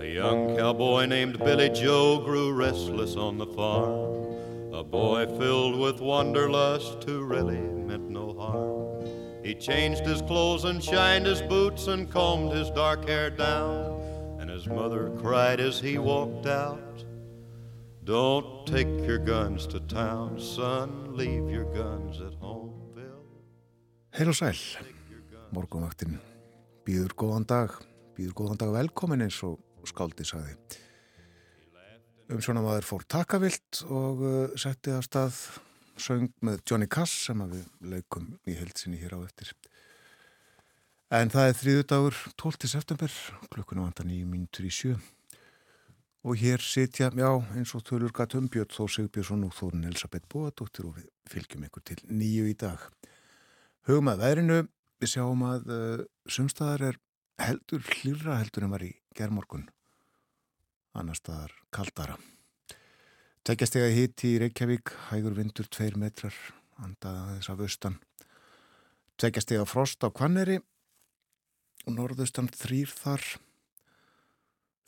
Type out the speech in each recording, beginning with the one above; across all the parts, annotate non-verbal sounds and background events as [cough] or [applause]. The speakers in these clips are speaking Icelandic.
A young cowboy named Billy Joe grew restless on the farm. A boy filled with wanderlust who really meant no harm. He changed his clothes and shined his boots and combed his dark hair down. And his mother cried as he walked out. Don't take your guns to town, son. Leave your guns at home, Bill. Heil og sæl, morgunvaktin býður góðan dag, býður góðan dag velkomin eins og skáldi sagði. Um svona maður fór takavilt og uh, setti að stað söng með Johnny Cass sem við leikum í heilsinni hér á eftir. En það er þrýðu dagur 12. september, klukkuna vantar nýjum mínutur í sjö. Og hér sitja, já, eins og Þölur Gatumbjörn, Þó Sigbjörnsson og Þórun Elisabeth Bóadóttir og við fylgjum ykkur til nýju í dag. Hugum að veðrinu, við sjáum að uh, sumstaðar er heldur hlýra heldur en var í gerðmorgun annar staðar kaldara. Tækjastega hitti í Reykjavík hægur vindur 2 metrar andaða þess af austan. Tækjastega frost á Kvanneri og norðaustan þrýr þar.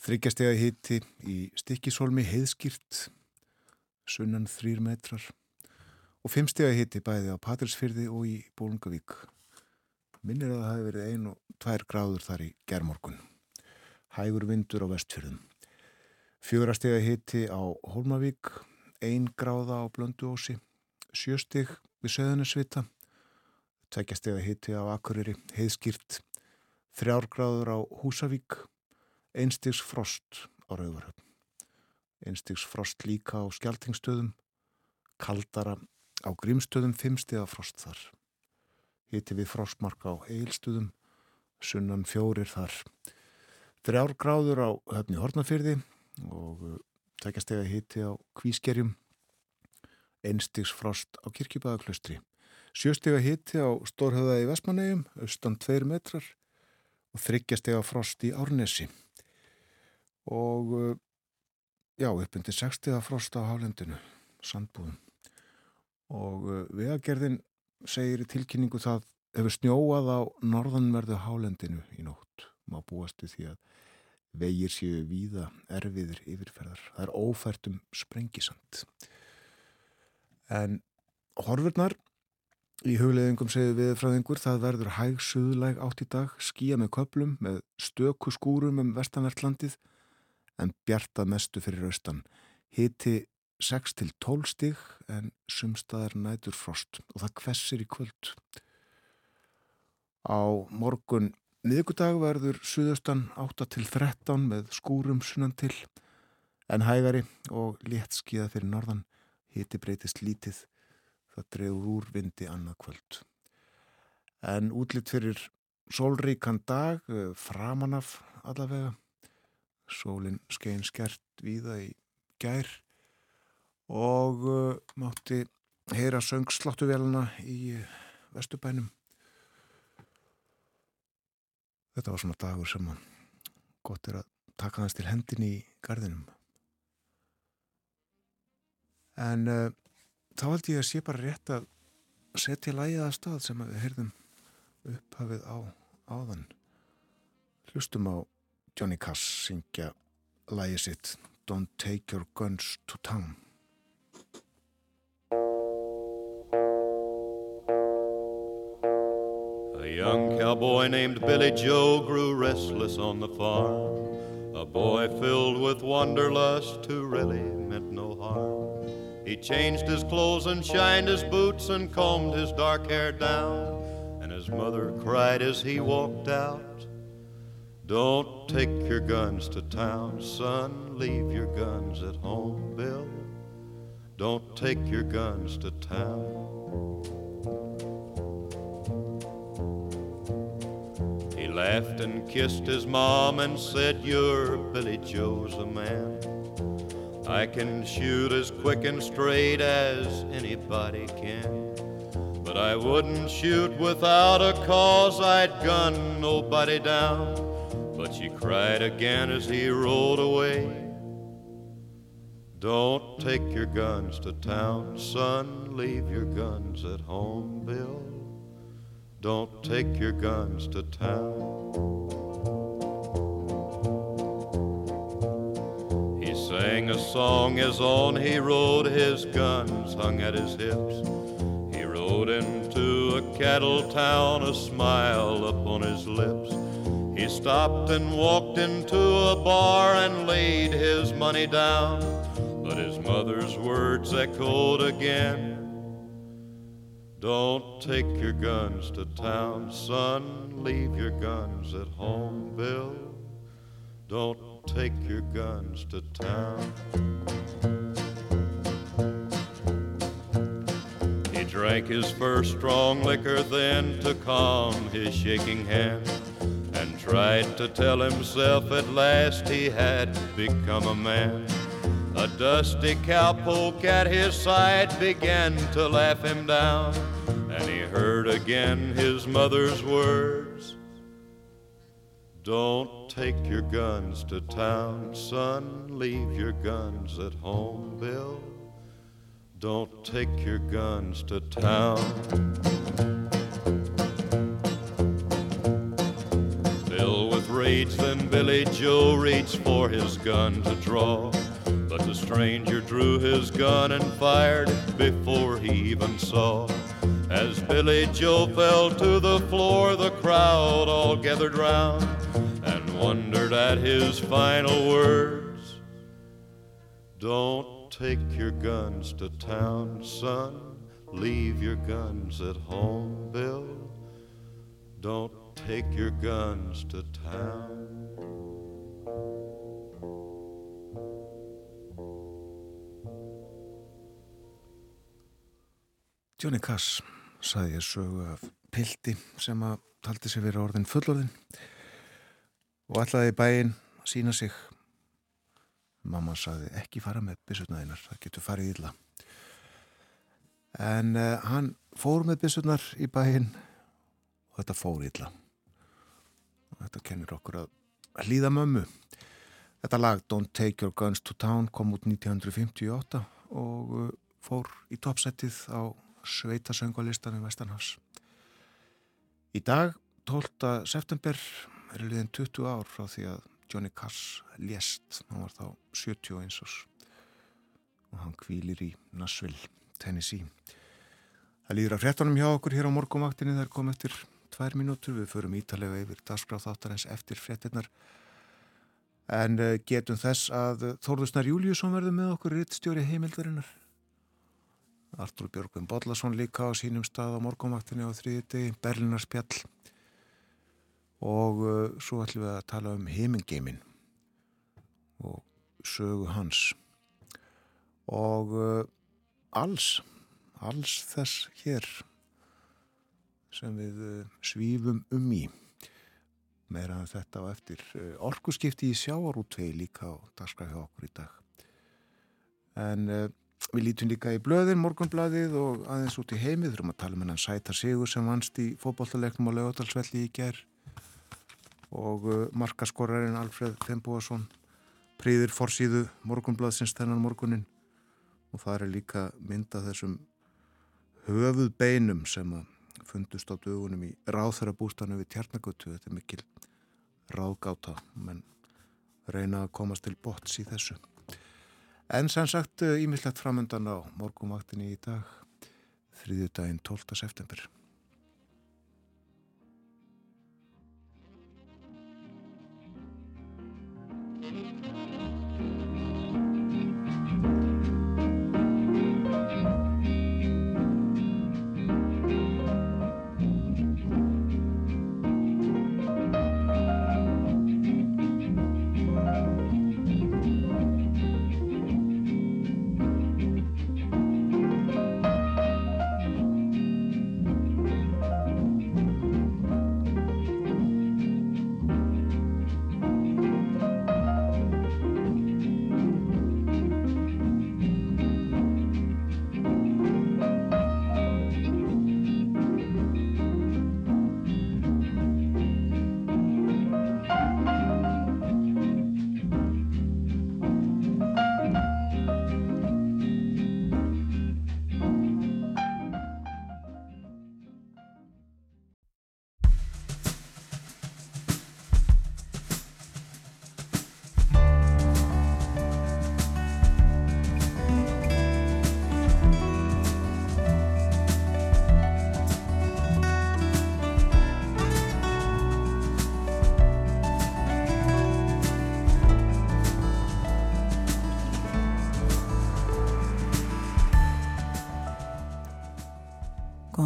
Þryggjastega hitti í Stikkisólmi heiðskýrt sunnan 3 metrar. Og fimmstega hitti bæði á Patrilsfyrði og í Bólungavík minnir að það hefði verið ein og tvær gráður þar í gerðmorgun. Hægur vindur á vestfjörðum. Fjórastega hitti á Holmavík, ein gráða á Blönduósi, sjöstig við Söðunisvita, tveggjastega hitti á Akureyri, heiðskýrt, þrjárgráður á Húsavík, einstigs frost á Rauvarhöfn, einstigs frost líka á Skjaltingstöðum, kaldara á Grímstöðum, fimmstega frost þar hiti við frostmark á eilstuðum, sunnan fjórir þar. Þrjár gráður á höfni Hortnafyrði og uh, tækjastega hiti á Kvískerjum, einstigs frost á Kirkjubæðaklaustri. Sjöstega hiti á Stórhauða í Vestmannegjum, austan 2 metrar og þryggjastega frost í Árnesi. Og uh, já, uppindir 60 frost á Hálendinu, sandbúðum. Og uh, vegagerðin segir í tilkynningu það hefur snjóað á norðanverðu hálendinu í nótt. Má búast við því að vegir séu víða erfiðir yfirferðar. Það er ófært um sprengisand. En horfurnar í hugleðingum segir við frá einhver það verður hæg suðlæg átt í dag, skýja með köplum með stöku skúrum um vestanvertlandið en bjarta mestu fyrir austan. Hiti 6 til 12 stig en sumstaðar nætur frost. Og það kvessir í kvöld. Á morgun miðgudag verður suðaustan 8 til 13 með skúrum sunnan til en hægari og létt skíða fyrir norðan. Hiti breytist lítið. Það drefur úr vindi annað kvöld. En útlitt fyrir sólríkan dag eh, framanaf allavega. Sólinn skein skert víða í gær og uh, mátti heyra söngsláttuvelina í uh, Vesturbænum. Þetta var svona dagur sem gott er að taka hans til hendin í gardinum. En uh, þá held ég að sé bara rétt að setja lægið að stað sem við heyrðum upphafið á áðan. Hlustum á Johnny Cass syngja lægið sitt Don't Take Your Guns to Town. A young cowboy named Billy Joe grew restless on the farm. A boy filled with wanderlust who really meant no harm. He changed his clothes and shined his boots and combed his dark hair down. And his mother cried as he walked out. Don't take your guns to town, son. Leave your guns at home, Bill. Don't take your guns to town. Laughed and kissed his mom and said, You're Billy Joe's a man. I can shoot as quick and straight as anybody can. But I wouldn't shoot without a cause, I'd gun nobody down. But she cried again as he rolled away. Don't take your guns to town, son. Leave your guns at home, Bill. Don't take your guns to town. He sang a song as on he rode, his guns hung at his hips. He rode into a cattle town, a smile upon his lips. He stopped and walked into a bar and laid his money down, but his mother's words echoed again. Don't take your guns to town, son. Leave your guns at home, Bill. Don't take your guns to town. He drank his first strong liquor then to calm his shaking hand and tried to tell himself at last he had become a man. A dusty cowpoke at his side began to laugh him down, and he heard again his mother's words. Don't take your guns to town, son. Leave your guns at home, Bill. Don't take your guns to town. Bill with rage, then Billy Joe reached for his gun to draw. But the stranger drew his gun and fired before he even saw. As Billy Joe fell to the floor, the crowd all gathered round and wondered at his final words. Don't take your guns to town, son. Leave your guns at home, Bill. Don't take your guns to town. Johnny Cass saði ég sögu af pildi sem að taldi sig verið orðin fullorðin og ætlaði í bæinn sína sig. Mamma saði ekki fara með byssutnaðinnar það getur farið illa. En uh, hann fór með byssutnar í bæinn og þetta fór illa. Og þetta kennir okkur að hlýða mömmu. Þetta lag Don't Take Your Guns to Town kom út 1958 og uh, fór í toppsettið á sveitasöngvalistanum Vestanhafs. Í dag, 12. september, er liðin 20 ár frá því að Johnny Cass lést, hann var þá 71 árs og hann kvílir í Nashville, Tennessee. Það líður að fréttanum hjá okkur hér á morgumvaktinni, það er komið eftir tvær mínútur, við förum ítalega yfir dagskráð þáttarins eftir fréttinnar en eh, getum þess að Þórðusnar Júliusson verður með okkur rittstjóri heimildarinnar Artur Björgvin Bodlason líka á sínum stað á morgumvaktinni á þriði degi, Berlinarspjall og uh, svo ætlum við að tala um heimingeimin og sögu hans. Og uh, alls, alls þess hér sem við uh, svífum um í. Meira en þetta á eftir. Uh, orkuskipti í sjáarútvei líka á dagskræði okkur í dag. En uh, Við lítum líka í blöðin, morgunbladið og aðeins út í heimið. Þurfum að tala um hennan Sætar Sigur sem vannst í fókbóltalegnum á lögadalsvelli í ger og uh, markaskorarinn Alfred Fembúason príðir forsýðu morgunblaðsins þennan morgunin og það er líka mynda þessum höfuð beinum sem að fundust á dögunum í ráþarabústanu við Tjarnagötu. Þetta er mikil ráðgáta, menn reyna að komast til bots í þessu. En sannsagt ímislegt eh, framöndan á morgumaktinni í dag, þriðju daginn 12. september.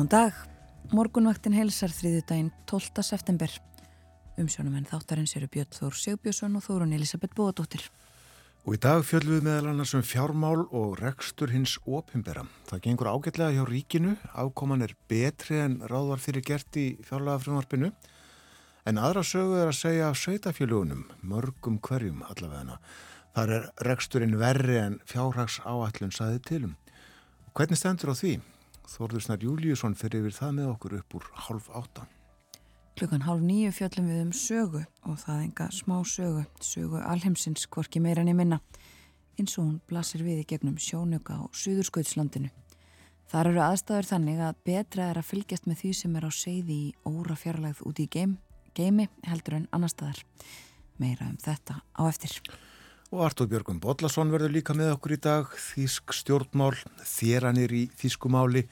Góðan dag. Morgunvaktin heilsar þriðu daginn 12. september. Umsjónum en þáttarins eru Björn Þór Sigbjörnsson og Þórun Elisabeth Bóðadóttir. Og í dag fjöldum við meðal annars um fjármál og rekstur hins opimbera. Það gengur ágætlega hjá ríkinu, ákoman er betri en ráðvar fyrir gert í fjárlega frumvarpinu. En aðra sögu er að segja af sveitafjölugunum, mörgum hverjum allavegna. Þar er reksturinn verri en fjárhags áallun saði tilum. Og hvernig stendur á því? Þórðursnar Júliusson fyrir yfir það með okkur upp úr halv áttan. Klukkan hálf nýju fjöllum við um sögu og það enga smá sögu, sögu alheimsins hvorki meira en ég minna, eins og hún blasir við í gegnum sjónuga á Suðurskautslandinu. Þar eru aðstæður þannig að betra er að fylgjast með því sem er á seiði í óra fjarlægð út í geim, geimi heldur en annar staðar. Meira um þetta á eftir. Og Artur Björgum Bodlason verður líka með okkur í dag, Þísk stjórnmál, Þéranir í Þískumáli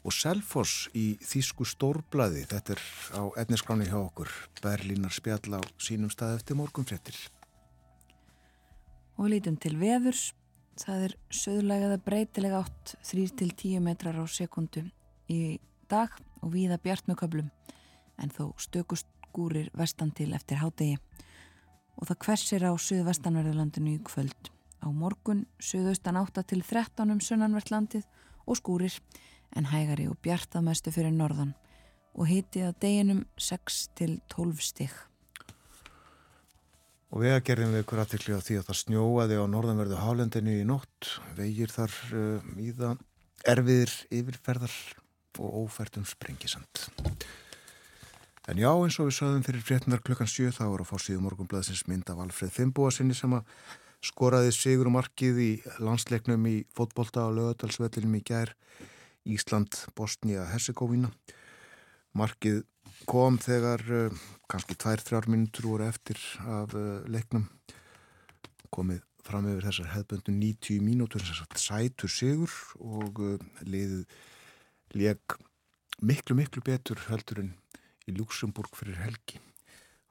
og Selfoss í Þísku stórblaði. Þetta er á etniskráni hjá okkur, Berlínar spjall á sínum stað eftir morgunfrettir. Og lítum til veðurs. Það er söðlegaða breytilega átt 3-10 metrar á sekundu í dag og víða bjart með köplum en þó stökust skúrir vestan til eftir hádegi og það hversir á Suðvestanverðurlandinu í kvöld. Á morgun Suðaustan 8 til 13 um sunnanverðlandið og skúrir en hægari og bjartað mestu fyrir norðan og hitið að deginum 6 til 12 stygg. Og við að gerðum við ykkur aðtikli á því að það snjóaði á norðanverðu hálendinu í nótt, vegir þar uh, í það erfiðir yfirferðar og óferðum sprengisand. En já, eins og við sögðum fyrir fréttunar klukkan 7 þá voru að fá síðu morgunblæðsins mynd af Alfred Fimboa sinni sem að skoraði sigur og markið í landsleiknum í fótbolta og lögadalsvellinum í gær Ísland, Bosnia, Herzegovina. Markið kom þegar uh, kannski 2-3 minútur voru eftir af uh, leiknum komið fram yfir þessar hefðböndu 90 mínútur sagt sætur sigur og uh, liðið leik miklu miklu betur heldur en í Luxemburg fyrir helgi.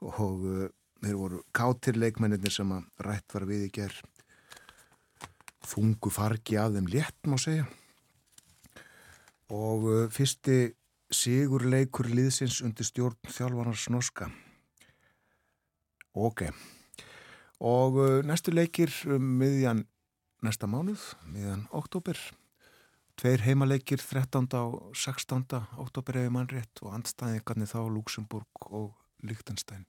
Og uh, þeir voru kátir leikmennir sem að rætt var við í ger þungu fargi af þeim létt má segja. Og uh, fyrsti sigur leikur liðsins undir stjórn þjálfarnars norska ok. Og uh, næstu leikir um miðjan næsta mánuð miðjan oktober Tveir heimaleikir 13. og 16. oktober eða mannrétt og andstæðingarnir þá Luxemburg og Lichtenstein.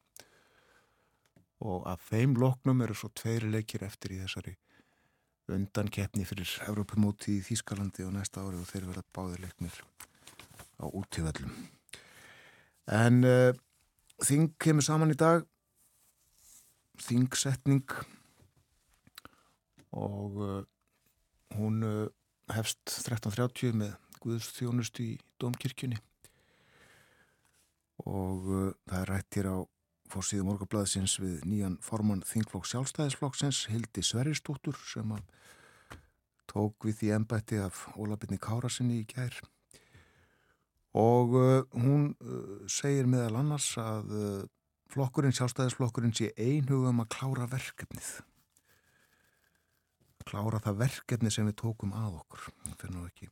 Og að þeim loknum eru svo tveiri leikir eftir í þessari undan keppni fyrir Europamóti í Þýskalandi og næsta ári og þeir verða báðir leiknir á útíðallum. En uh, þing kemur saman í dag, þingsetning og uh, hún... Uh, hefst 13.30 með Guðstjónust í Dómkirkjunni. Og uh, það er rætt hér á fórsíðu morgablaðsins við nýjan formann Þingflokk sjálfstæðisflokksins Hildi Sverristóttur sem tók við því ennbætti af Ólabinni Kárasinni í gær. Og uh, hún uh, segir meðal annars að uh, flokkurinn, sjálfstæðisflokkurinn sé einhugum að klára verkefnið klára það verkefni sem við tókum að okkur. Fyrir nú ekki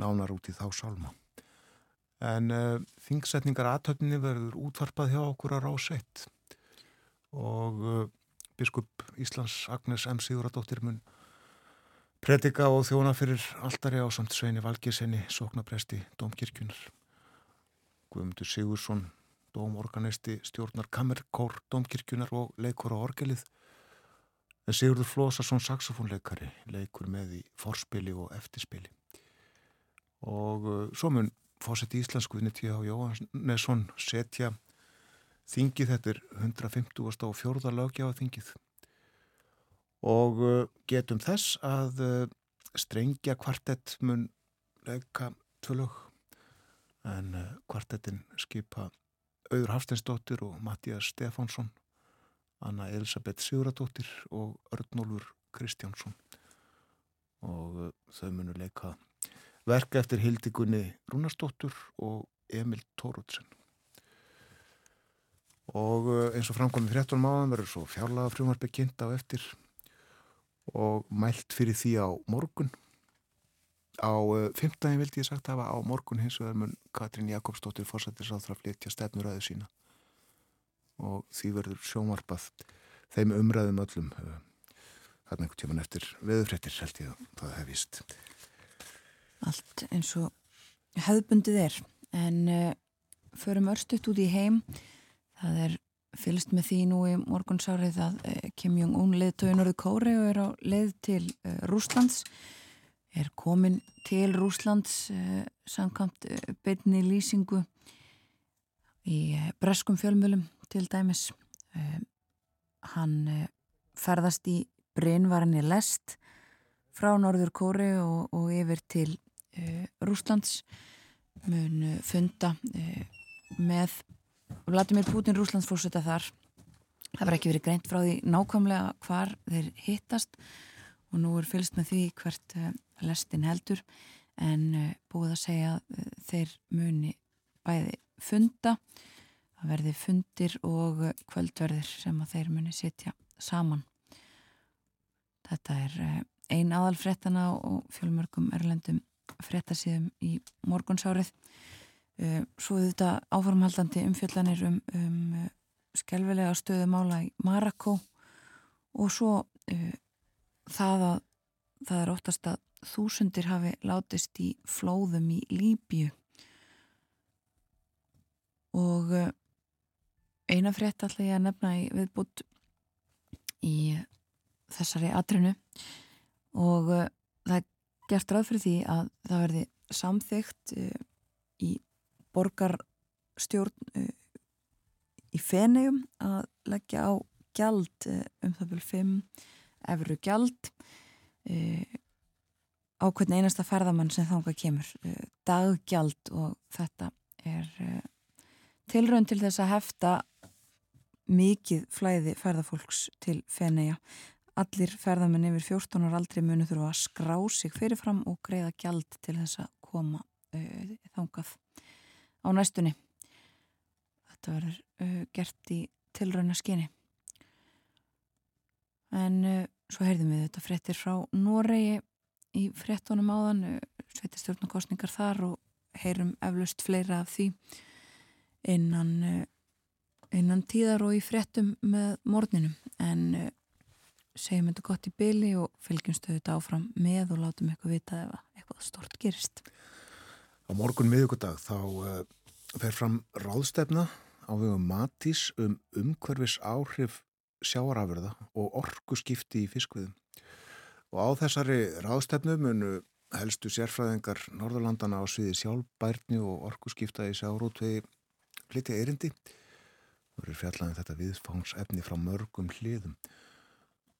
nánar út í þá salma en uh, þingsetningar aðtöfninni verður útvarpað hjá okkur að rásett og uh, biskup Íslands Agnes M. Siguradóttir mun predika og þjóna fyrir alltari á samt Sveini Valgesenni sóknapresti Dómkirkjunar Guðmundur Sigursson Dómorganisti stjórnar Kammerkór Dómkirkjunar og leikur á orgelið En Sigurður Flósarsson, saxofónleikari, leikur með í forspili og eftirspili. Og uh, svo mun fósett í Íslandskuðinni T.H. Jóhannesson setja þingið, þetta er 150. og fjórða lögjáða þingið. Og uh, getum þess að uh, strengja kvartett mun leika tvö lög. En uh, kvartettin skipa Auður Hafsteinsdóttir og Mattias Stefánsson Anna Elisabeth Siguradóttir og Örnólfur Kristjánsson. Og uh, þau munu leika verka eftir Hildigunni Rúnarsdóttur og Emil Tóruðsen og uh, eins og framkomið 13 máðan verður svo fjárlaga frumvarpi kynnt á eftir og mælt fyrir því á morgun. Á uh, fymtdægin vildi ég sagt hafa á morgun hins vegar mun Katrín Jakobsdóttir fórsættir sáþra flytja stefnuræðu sína og því verður sjónvarpað þeim umræðum öllum uh, þarna einhvern tíman eftir veðurfrettir held ég að það hef vist. Allt eins og hefðbundið er. En uh, förum örstuðt út í heim. Það er fylgst með því nú í morgunsárið að uh, Kim Jong-un leið tóinorðu Kóri og er á leið til uh, Rúslands er komin til Rúslands samkvæmt beinni lýsingu í breskum fjölmjölum til dæmis hann ferðast í Brynvarinni lest frá Norður Kóri og, og yfir til Rúslands mun funda með Vladimir Putin Rúslandsfórseta þar. Það var ekki verið greint frá því nákvæmlega hvar þeir hittast og nú er fylgst með því hvert lestin heldur. En búið að segja að þeir muni bæði funda það verði fundir og kvöldverðir sem að þeir muni sitja saman. Þetta er ein aðal frettana og fjölmörgum erlendum frettasíðum í morgunsárið. Eh, svo þetta áformhaldandi umfjöllanir um, um eh, skelvilega stöðumála í Marako og svo uh, það að það er óttast að þúsundir hafi látist í flóðum í Líbju og uh, eina frétt ætla ég að nefna í viðbútt í þessari atrinu og uh, það er gert ráð fyrir því að það verði samþygt í borgarstjórn uh, í fenegum að leggja á gjald uh, um það byrju 5 efru gjald uh, á hvern einasta ferðamann sem þánga kemur. Daggjald og þetta er tilraun til þess að hefta mikið flæði ferðafólks til fenega allir ferðamenn yfir 14 ára aldrei munu þurfa að skrá sig fyrirfram og greiða gjald til þess að koma uh, þángað á næstunni. Þetta verður uh, gert í tilrauna skinni. En uh, svo heyrðum við þetta frettir frá Noregi í frettunum áðan, sveitastjórnarkostningar þar og heyrum eflust fleira af því innan, innan tíðar og í frettum með morninum. En uh, segjum þetta gott í byli og fylgjumstu þetta áfram með og látum eitthvað vita ef eitthvað stort gerist. Á morgun miðugudag þá uh, fer fram ráðstefna á vegum matís um umhverfis áhrif sjáarafurða og orgu skipti í fiskviðum. Og á þessari ráðstefnu munu helstu sérfræðingar Norðurlandana á sviði sjálfbærni og orgu skipta í sjárótvegi hliti erindi. Eru fjallaðin um þetta viðfangsefni frá mörgum hliðum.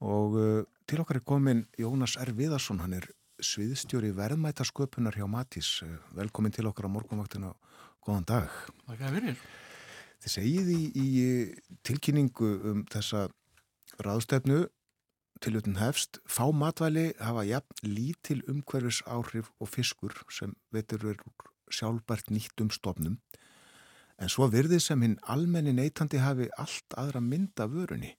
Og uh, til okkar er komin Jónas R. Viðarsson, hann er sviðstjóri verðmætasköpunar hjá Matís. Velkomin til okkar á morgunvaktinu. Góðan dag. Þið segið í, í tilkynningu um þessa ráðstefnu tilutun hefst, fá matvæli hafa jafn lítil umhverfis áhrif og fiskur sem veitur verður sjálfbært nýtt um stofnum en svo virðið sem hinn almenni neytandi hafi allt aðra mynda vörunni.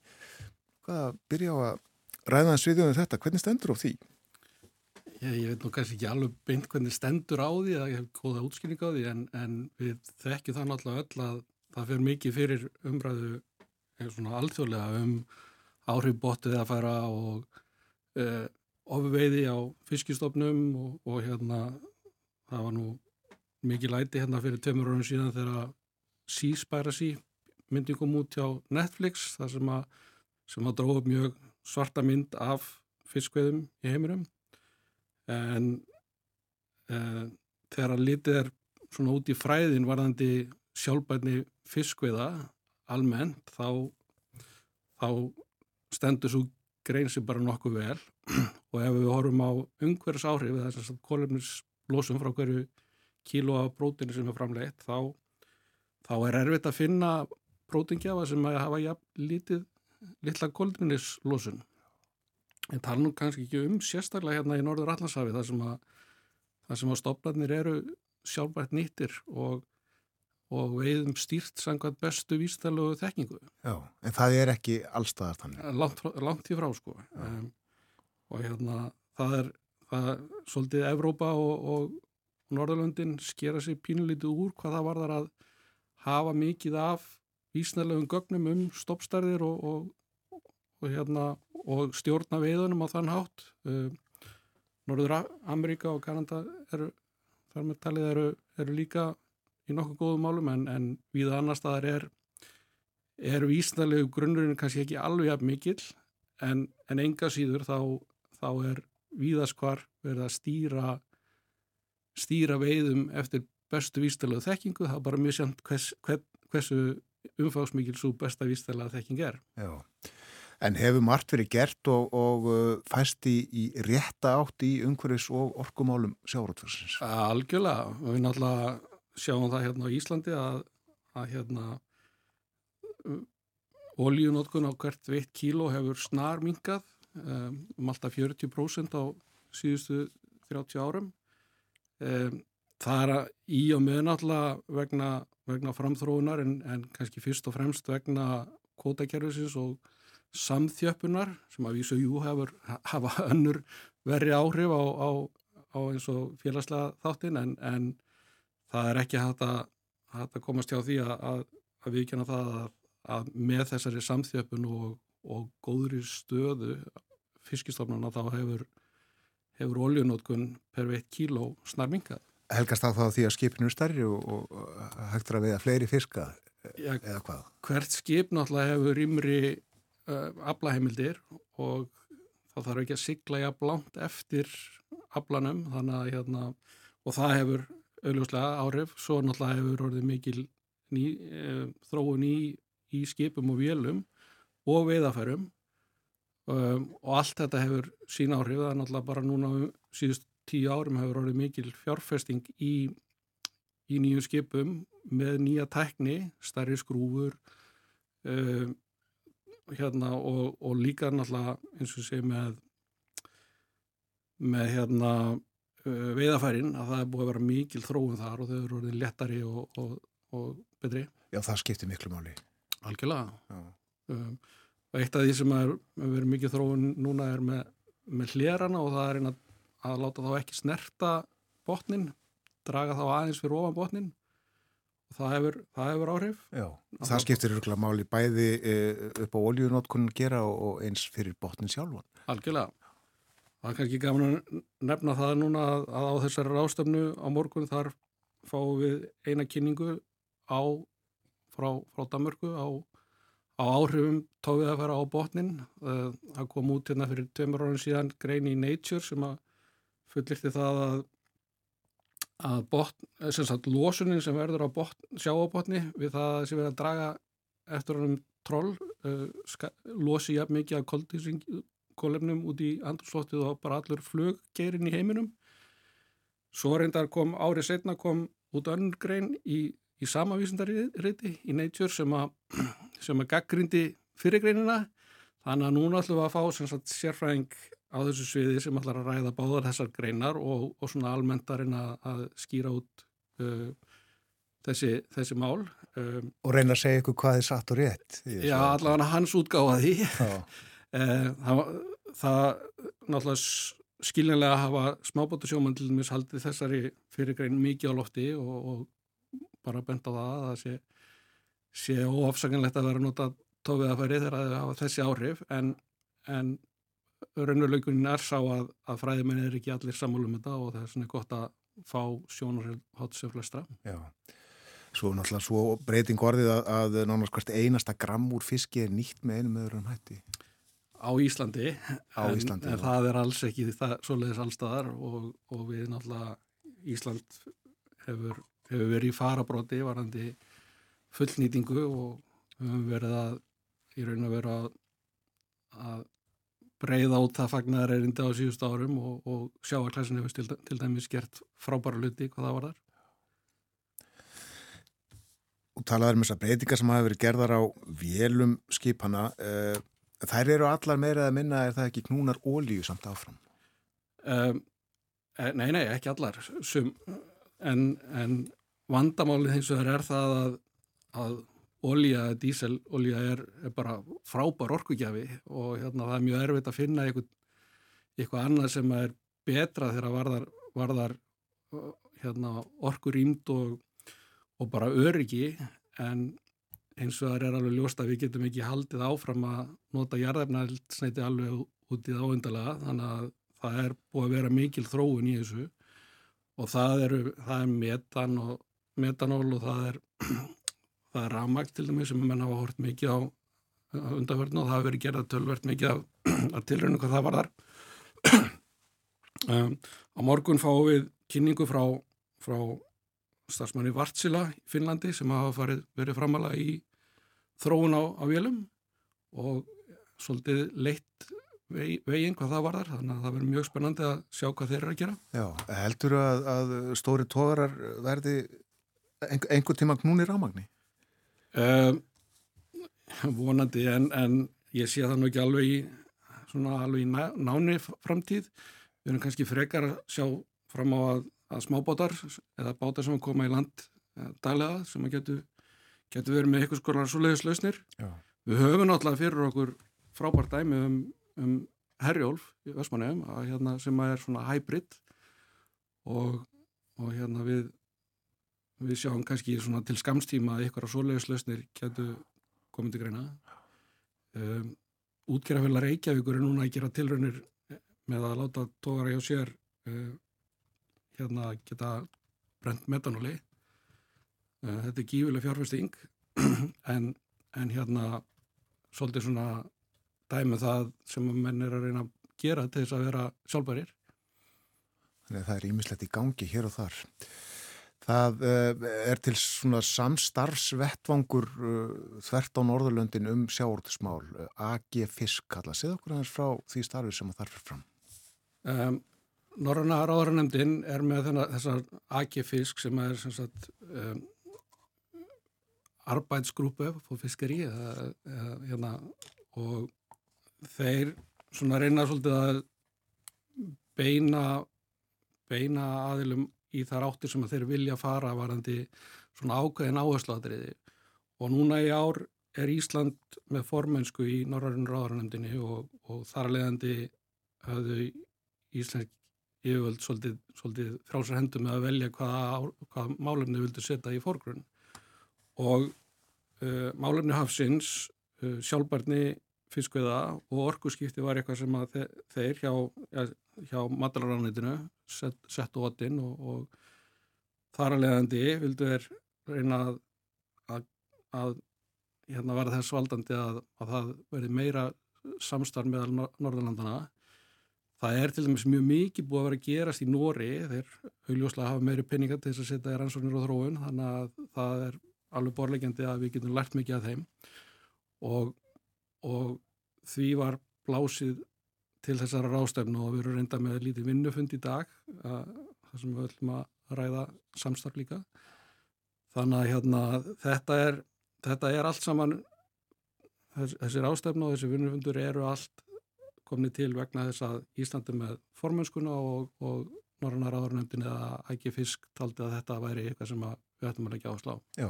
Hvað byrja á að ræða en sviðjóðum þetta? Hvernig stendur á því? Ég, ég veit nú kannski ekki alveg beint hvernig stendur á því að ég hef góða útskynning á því en, en við þekkjum það náttúrulega öll að það fyrir mikið fyrir umræðu eh, alþjóðlega um áhrif bóttið að fara og uh, ofveiði á fiskistofnum og, og hérna það var nú mikið læti hérna fyrir tömur árum síðan þegar Seaspiracy myndi kom út hjá Netflix þar sem að, sem að dróða mjög svarta mynd af fiskveðum í heimurum en uh, þegar að litið er svona út í fræðin varðandi sjálfbærni fiskviða almennt þá, þá stendur svo grein sem bara nokkuð vel. Og ef við horfum á umhverjus áhrif þess að kólefnislosum frá hverju kíló af prótinu sem er framleitt þá, þá er erfitt að finna prótingjafa sem að hafa jafn lítið litla kólefnislosun en tala nú kannski ekki um sérstaklega hérna í Norður Allandshafi þar sem að, að stoplarnir eru sjálfbært nýttir og, og veiðum stýrt sangað bestu vístælu þekkingu. Já, en það er ekki allstaðar þannig. Langt, langt í frá sko um, og hérna það er, það svolítið Evrópa og, og Norðurlöndin skera sér pínulítið úr hvað það varðar að hafa mikið af vísnælegum gögnum um stoppstærðir og, og, og, hérna, og stjórna veiðunum á þann hátt. Uh, Norður Ameríka og Kanada eru, þar með talið eru, eru líka í nokkuð góðum málum en, en við annar staðar er, er vísnælegu grunnurinn kannski ekki alveg af mikill en, en enga síður þá, þá er víðaskvar verið að stýra stýra veiðum eftir bestu vísnælegu þekkingu, það er bara mjög sjönd hvers, hvers, hversu umfáðsmikil svo besta vísnælega þekking er. Já. En hefur margt verið gert og, og uh, fæst í, í rétta átt í umhverfis og orkumálum sjárótfjörsins? Algjörlega, við náttúrulega sjáum það hérna á Íslandi að, að hérna Ólíunótkun á hvert veitt kíló hefur snar mingað um, um alltaf 40% á síðustu 30 árum. Um, það er í og með náttúrulega vegna, vegna framþróunar en, en kannski fyrst og fremst vegna kótakerfisins og samþjöppunar sem að vísu jú hefur hafa önnur verri áhrif á, á, á eins og félagslega þáttin en, en það er ekki hægt að, hægt að komast hjá því að, að, að við kynna það að með þessari samþjöpun og, og góðri stöðu fiskistofnuna þá hefur, hefur oljunótkun per veitt kíló snarmingað. Helgast það þá því að skipinu er starri og, og hægtur að veiða fleiri fiska ja, eða hvað? Hvert skip náttúrulega hefur rýmri uh, aflaheimildir og þá þarf ekki að sigla jafn langt eftir aflanum að hérna og það hefur auðvitað áhrif, svo náttúrulega hefur orðið mikil ný, uh, þróun í í skipum og vélum og veiðafærum um, og allt þetta hefur sín áhrif, það er náttúrulega bara núna síðust tíu árum hefur orðið mikil fjárfesting í, í nýju skipum með nýja tækni, starri skrúfur um, hérna og, og líka náttúrulega eins og sé með með hérna uh, veiðafærin að það er búið að vera mikil þróun þar og þau eru orðið lettari og, og, og betri. Já, það skiptir miklu máli. Algjörlega. Um, eitt af því sem er verið mikið þróun núna er með, með hlerana og það er að, að láta þá ekki snerta botnin, draga þá aðeins fyrir ofan botnin og það hefur, það hefur áhrif. Já, það, það skiptir ykkurlega máli bæði e, upp á oljunótkunn gera og, eins fyrir botnin sjálfan. Algjörlega. Það er kannski gafin að nefna það núna að, að á þessari rástöfnu á morgun þar fáum við eina kynningu á frá, frá Danmörku á, á áhrifum tófið að fara á botnin. Eh, það kom út hérna fyrir tveimur árum síðan grein í Nature sem að fullirti það að, að botn, sagt losunin sem verður á botn, sjáabotni við það sem verður að draga eftir honum troll uh, losi jafn mikið af koldísingkólefnum út í andurslóttið og bara allur fluggeirinn í heiminum. Svo reyndar kom árið setna kom út önnur grein í í sama vísindarriði í Nature sem að, sem að gaggrindi fyrirgreinina þannig að núna ætlum við að fá sagt, sérfræðing á þessu sviði sem ætlar að ræða báðar þessar greinar og, og svona almentarinn að, að skýra út uh, þessi, þessi mál. Um, og reyna að segja ykkur hvað er satt og rétt. Já, allavega hans útgáða því. uh, [laughs] það, það náttúrulega skiljanlega hafa smábóttu sjóman til dæmis haldið þessari fyrirgrein mikið á lofti og, og bara bent á það að það sé, sé óafsakanlegt að vera nota tófið að færi þegar það hafa þessi áhrif en, en raunveruleikunin er sá að, að fræðimenn er ekki allir sammálum það og það er svona gott að fá sjónarhátt sem flestra. Já, svo náttúrulega svo breyting orðið að, að nánast hvert einasta gramm úr fiski er nýtt með einum öðrum hætti. Á Íslandi, Á Íslandi en, en það er alls ekki það, svoleiðis allstaðar og, og við náttúrulega Ísland hefur hefur verið í farabróti varandi fullnýtingu og hefur verið að í raun að vera að breyða út það fagnar erindi á síðust árum og, og sjá að klassin hefur til, til dæmis gert frábæra luti hvað það var þar. Og talaður um þessar breytingar sem hafa verið gerðar á vélum skipana uh, þær eru allar meira að minna er það ekki knúnar ólíu samt áfram? Um, nei, nei, ekki allar Sum, en, en vandamálið eins og það er það að, að olja, díselolja er, er bara frábær orkugjafi og hérna það er mjög erfitt að finna eitthvað, eitthvað annað sem er betra þegar varðar, varðar hérna, orkur ímd og, og bara öryggi en eins og það er alveg ljóst að við getum ekki haldið áfram að nota jarðefnælsneiti alveg út í það áendalega þannig að það er búið að vera mikil þróun í þessu og það, eru, það er metan og metanól og það er það er rafmægt til dæmis sem menn hafa hort mikið á undanverðinu og það hafa verið gerað tölvert mikið af, [clears throat] af tilröðinu hvað það var þar [clears throat] um, á morgun fáum við kynningu frá, frá starfsmanni Vartsila í Finnlandi sem hafa farið, verið framalega í þróun á, á vélum og svolítið leitt veginn hvað það var þar þannig að það verður mjög spennandi að sjá hvað þeir eru að gera Já, heldur að, að stóri tógarar verði einhver tíma knúni rámagni? Um, vonandi en, en ég sé það nú ekki alveg í svona alveg í náni framtíð. Við erum kannski frekar að sjá fram á að, að smábátar eða bátar sem koma í land eh, daglega sem getur getu verið með eitthvað skorar svo leiðislausnir við höfum náttúrulega fyrir okkur frábært dæmi um, um herjólf í Vestmannheim hérna, sem er svona hybrid og, og hérna við við sjáum kannski til skamstíma að ykkur á svoleiðislausnir getur komið til greina. Um, útgerðafélag Reykjavíkur er núna að gera tilraunir með að láta tókara hjá sér uh, hérna geta brent metanóli. Uh, þetta er gífileg fjárfesting [clears throat] en, en hérna svolítið svona dæmi um það sem menn er að reyna að gera til þess að vera sjálfbærir. Þannig að það er ímislegt í gangi hér og þar Það uh, er til svona samstarfsvettvangur uh, þvert á Norðurlöndin um sjáortismál, uh, AG Fisk kalla. Segð okkur hans frá því starfi sem það þarf fram. Um, Norröna ráðarnemdin er með þessar AG Fisk sem er sem sagt um, arbeidsgrúpu på fiskeri eða, eða, hérna, og þeir reyna svolítið að beina beina aðilum í þar áttir sem þeir vilja fara varandi svona ákveðin áherslaðriði og núna í ár er Ísland með formensku í Norrarinn ráðarnemdini og, og þar leðandi hafðu Íslensk yfirvöld svolítið, svolítið frálsar hendur með að velja hvaða, hvaða málefni vildu setja í fórgrunn og uh, málefni hafsins, uh, sjálfbarni fiskveða og orkuskipti var eitthvað sem að þeir hjá, hjá matalaranitinu sett, sett óttinn og, og þar að leiðandi vildu þeir reyna að, að, að hérna verða þess valdandi að, að það verði meira samstarf meðal Norðurlandana. Það er til dæmis mjög mikið búið að vera að gerast í Nóri, þeir augljóslega hafa meiri peninga til þess að setja rannsóknir og þróun, þannig að það er alveg borlegjandi að við getum lært mikið af þeim og, og því var blásið til þessara rástefnu og við erum reynda með lítið vinnufund í dag þar sem við höllum að ræða samstarf líka þannig að hérna, þetta, er, þetta er allt saman þess, þessi rástefnu og þessi vinnufundur eru allt komnið til vegna þess að Íslandi með formönskuna og, og Norrannar áðurnöndin eða æggi fisk taldi að þetta væri eitthvað sem við ættum að leggja áslá. Já,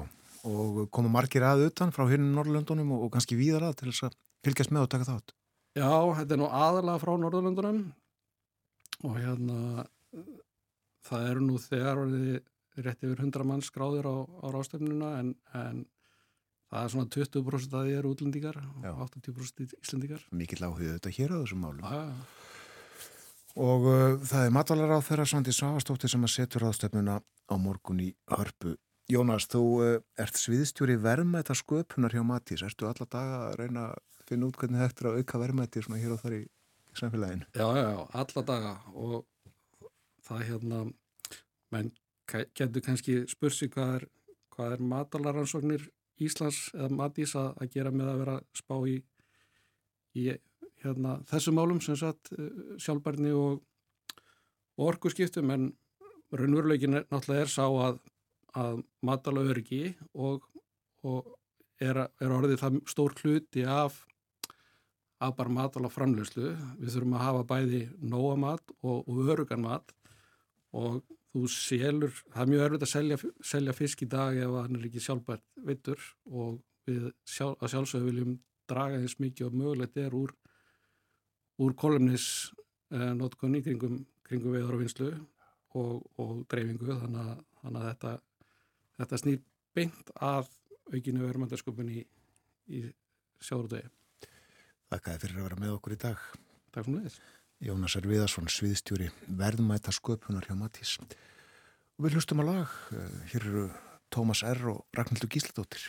og koma margir að utan frá hinnum Norrlöndunum og, og kannski víðar að til þess að fylgjast með og taka þátt. Já, þetta er nú aðalega frá Norðurlöndunum og hérna það eru nú þegar rétt yfir 100 mann skráður á, á rástefnuna en, en það er svona 20% að því eru útlendingar og 80% íslendingar. Mikið láhuð þetta hér á þessum málum. Já, já. Og uh, það er matvalar á þeirra Svandi Svavastóttir sem að setur rástefnuna á morgun í hörpu. Jónas, þú uh, ert sviðstjóri verðmæta sköpunar hjá Matís. Ertu alla daga að reyna að finna út hvernig þetta er að auka verðmætti svona hér og þar í samfélaginu? Já, já, já, alla daga og það hérna, menn getur kannski spursi hvað er, hvað er matalaransóknir Íslands eða Matís að, að gera með að vera spá í, í hérna, þessu málum sem sagt sjálfbarni og, og orkuskiptum en raunveruleikin náttúrulega er sá að, að matala örgi og, og er, er orðið það stór hluti af af bara matala framlegslu. Við þurfum að hafa bæði nóa mat og, og örugan mat og þú selur, það er mjög erfitt að selja, selja fisk í dag ef hann er ekki sjálfbært vittur og við sjálf, að sjálfsögðu viljum draga eins mikið og mögulegt er úr, úr kolumnis eh, notkunni kringum kringum veður og vinslu og, og dreifingu þannig að, þannig að þetta, þetta snýr beint að aukinu verðmæntasköpun í, í sjáðrúdegi. Þakkaði fyrir að vera með okkur í dag. Takk fyrir þess. Jónas R. Viðarsson, sviðstjóri verðmæta sköpunar hjá Matís. Við hlustum að lag. Hér eru Tómas R. og Ragnhildur Gísladóttir.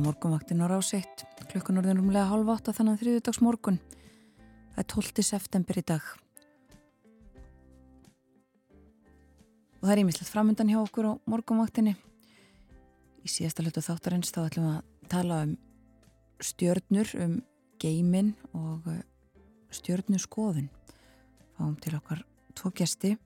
Morgunvaktin á rásiðt klukkan orðin rúmlega halv átta þannig að þriðudags morgun það er 12. september í dag. Og það er ímislegt framöndan hjá okkur á morgunvaktinni. Í síðasta hlutu þáttarins þá ætlum við að tala um stjörnur um geimin og stjörnuskoðun. Fáum til okkar tvo gæsti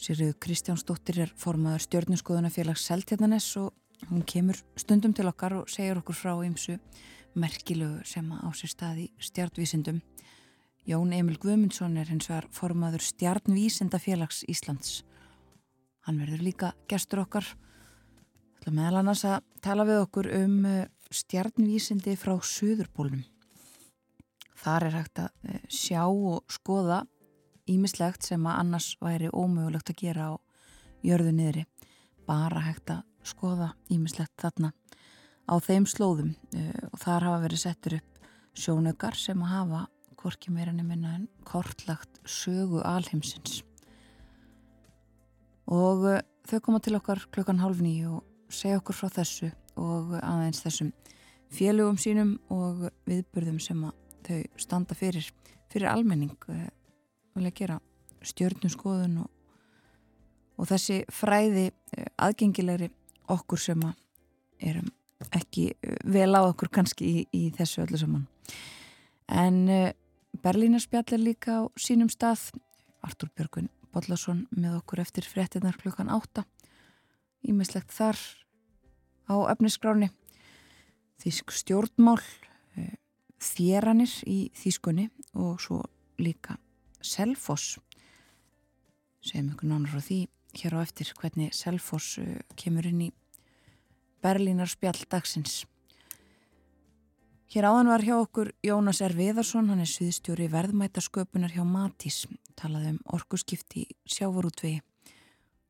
Sýrið Kristjánsdóttir er formaður stjórnuskoðunafélags Seltjarnanes og hún kemur stundum til okkar og segir okkur frá ymsu merkilögu sem á sér stað í stjartvísindum. Jón Emil Guðmundsson er hins vegar formaður stjarnvísindafélags Íslands. Hann verður líka gestur okkar meðal annars að tala við okkur um eh, stjarnvísindi frá Suðurpólnum. Þar er hægt að eh, sjá og skoða ímislegt sem að annars væri ómögulegt að gera á jörðu niðri. Bara hægt að skoða ímislegt þarna á þeim slóðum eh, og þar hafa verið settur upp sjónökar sem að hafa hvorki meira nefnina en kortlagt sögu alheimsins. Og þau koma til okkar klukkan hálf nýju og segja okkur frá þessu og aðeins þessum félögum sínum og viðbörðum sem þau standa fyrir, fyrir almenning eh, vilja gera stjörnum og, og þessi fræði eh, aðgengilegri okkur sem erum ekki eh, vel á okkur kannski í, í þessu öllu saman. En Berlínarspjall er líka á sínum stað. Artur Björgun Bodlason með okkur eftir frettinnar klukkan átta. Ímislegt þar á efnisgráni þísk stjórnmál eh, þéranir í þískunni og svo líka Selfoss. Segjum ykkur nánar frá því hér á eftir hvernig Selfoss eh, kemur inn í Berlínar spjall dagsins. Hér áðan var hjá okkur Jónas R. Viðarsson, hann er sviðstjóri verðmætasköpunar hjá Matís, talaði um orkuskipti sjávarútvegi.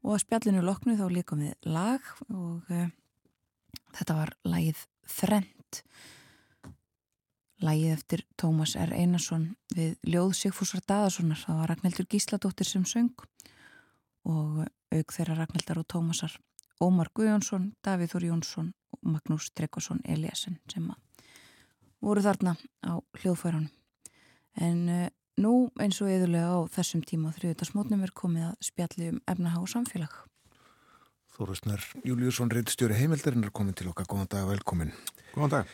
Og að spjallinu loknu þá líkum við lag og uh, þetta var lagið Þrent lagið eftir Tómas R. Einarsson við Ljóð Sigfúsar Daðarssonar það var Ragnhildur Gísladóttir sem söng og auk þeirra Ragnhildar og Tómasar Ómar Guðjónsson, Davíð Þór Jónsson og Magnús Tryggvason Eliasson sem voru þarna á hljóðfæranum en uh, Nú eins og eðulega á þessum tíma þrjöðdagsmótnum er komið að spjalli um efnahá og samfélag. Þórusnar Júliusson, reyndstjóri heimildarinn er komin til okkar. Góðan dag og velkomin. Góðan dag.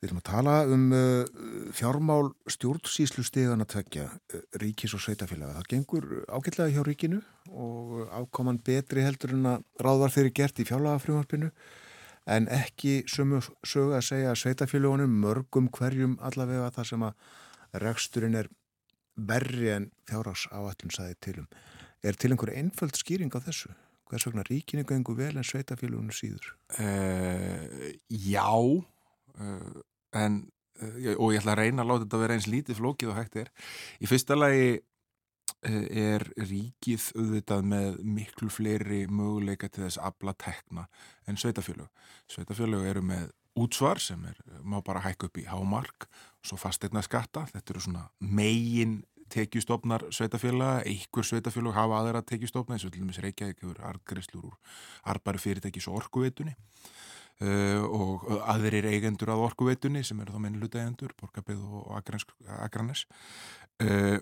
Við erum að tala um uh, fjármál stjórnsýslu stegana tvekja, uh, ríkis og sveitafélaga. Það gengur ágætlega hjá ríkinu og ákoman betri heldur en að ráðvar þeirri gert í fjárlagafrjómarpinu en ekki sömu sögu að segja að sveitafélagunum mörgum hverjum allavega það sem að reksturinn er verri en fjárhás áallun saði tilum. Er til einhverju einföld skýring á þessu? Hvers vegna ríkinu gengur vel en sveitafélagunum síður? Uh, já, uh, en, uh, og ég ætla að reyna að láta þetta vera eins lítið flókið og hægt er. Í fyrsta lagi er ríkið auðvitað með miklu fleiri möguleika til þess afla tekna en sveitafélög. Sveitafélög eru með útsvar sem er, má bara hækka upp í hámark og svo fastegna skatta. Þetta eru svona megin tekjustofnar sveitafélaga, einhver sveitafélag hafa aðra tekjustofna eins og til dæmis Reykjavík hefur argreifslur úr arbæri fyrirtækis og orkuveitunni uh, og aðrir eigendur að orkuveitunni sem eru þá minnluta eigendur, Borgabið og Akranes uh,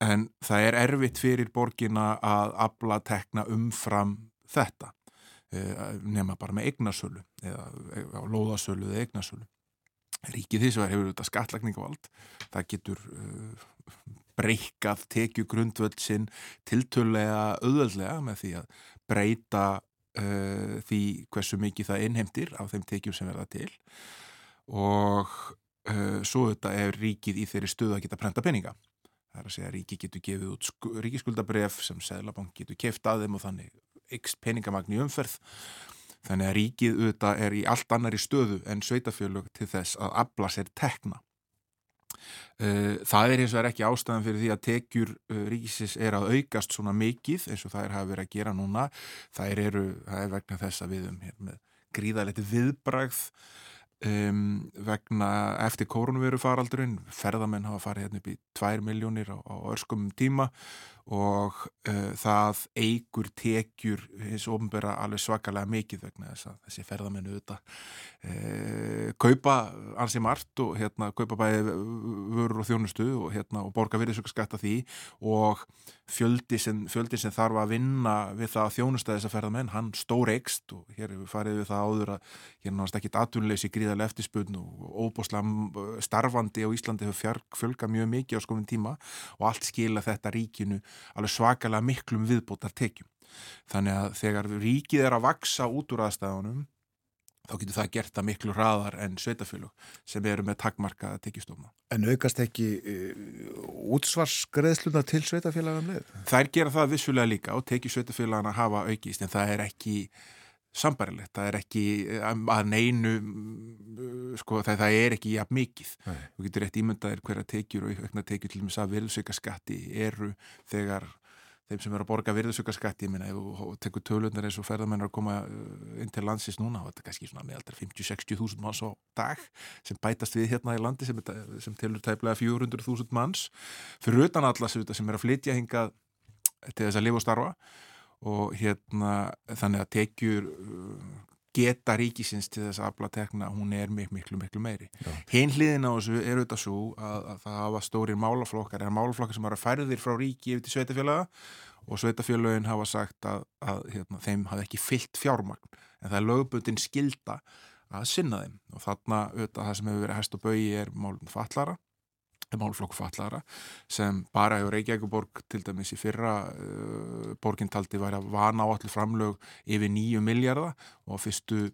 en það er erfitt fyrir borgina að abla tekna umfram þetta. Uh, nema bara með eignasölu eða lóðasölu eða eignasölu. Ríkið því sem hefur þetta skattlagninga það getur breykað tekju grundvöldsinn tiltölulega auðvöldlega með því að breyta uh, því hversu mikið það innheimtir af þeim tekjum sem verða til og uh, svo þetta er ríkið í þeirri stöðu að geta prenta peninga. Það er að segja að ríkið getur gefið út ríkiskuldabref sem Sælabank getur keft að þeim og þannig ykst peningamagn í umferð. Þannig að ríkið auðvitað er í allt annari stöðu en sveitafjölug til þess að abla sér tekna. Eh, það er eins og er ekki ástæðan fyrir því að tekjur eh, ríkisins er að aukast svona mikið eins og það er að vera að gera núna. Það er, eru, það er vegna þess að við um hérna, gríðalegt viðbragð um, vegna eftir koronaviru faraldurinn. Ferðamenn hafa farið hérna upp í 2 miljónir á, á örskum tíma og uh, það eigur tekjur hins ofnbæra alveg svakalega mikið vegna þess að þessi ferðamennu auðvitað uh, kaupa ansi margt og hérna kaupa bæði vörur og þjónustu og hérna og borga virðisökkaskatta því og fjöldi sem, fjöldi sem þarf að vinna við það að þjónusta þessa ferðamenn, hann stór ekst og hér farið við það áður að hérna náttúrulega ekkit atvinnleysi gríðarlega eftirspunn og óbúslega starfandi á Íslandi hefur fjölga mjög mikið á skoðum tíma og allt skila þetta ríkinu alveg svakalega miklum viðbótar tekjum. Þannig að þegar ríkið er að vaksa út úr aðstæðunum þá getur það gert það miklu hraðar en sveitafélug sem eru með takmarka tekjustofna. En aukast ekki uh, útsvarsgreðsluna til sveitafélagum leið? Þær gera það vissulega líka og tekið sveitafélagana hafa aukist en það er ekki sambarilegt, það er ekki að neinu sko það, það er ekki jafn mikið Nei. þú getur rétt ímyndaðir hverja tekjur og aukna tekjur til og með að virðsöka skatti eru þegar þeim sem eru að borga virðsökarskatti, ég minna, þú tekur tölundar eins og ferðamennar að koma uh, inn til landsins núna, þetta er kannski svona meðaldar 50-60 þúsund manns á dag sem bætast við hérna í landi sem, sem telur tæplega 400 þúsund manns fyrir utan allas sem er að flytja hingað til þess að lifa og starfa og hérna þannig að tekjur uh, geta ríkisins til þess að afla tekna, hún er miklu, miklu, miklu meiri. Hinn hliðin á þessu er auðvitað svo að, að það hafa stórir málaflokkar, eða málaflokkar sem hafa færðir frá ríki yfir til sveitafélaga og sveitafélagin hafa sagt að, að hérna, þeim hafi ekki fyllt fjármagn, en það er lögbundin skilda að sinna þeim. Og þarna auðvitað það sem hefur verið hæst og bögi er málum fallara málflokku fallara sem bara hefur Reykjavíkuborg til dæmis í fyrra uh, borgintaldi væri að vana á allir framlög yfir nýju miljardar og fyrstu,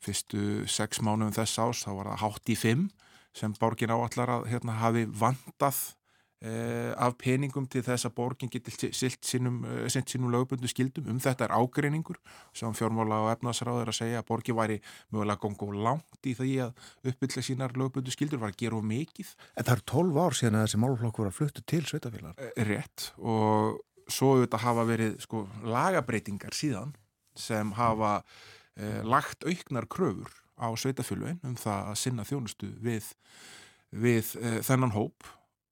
fyrstu sex mánuðum þess ás þá var það hátt í fimm sem borgin áallar að hérna, hafi vandað af peningum til þess að borgin geti silt sínum, eh, sínum lögbundu skildum um þetta er ágreiningur sem fjármála og efnaðsráð er að segja að borgin væri mögulega gongu langt í því að uppbyggla sínar lögbundu skildur var að gera of mikið. En það er 12 ár síðan að þessi málflokk voru að fluttu til sveitafélag eh, Rétt. Og svo auðvitað hafa verið sko, lagabreitingar síðan sem hafa eh, lagt auknar kröfur á sveitafélagin um það að sinna þjónustu við, við eh, þennan hóp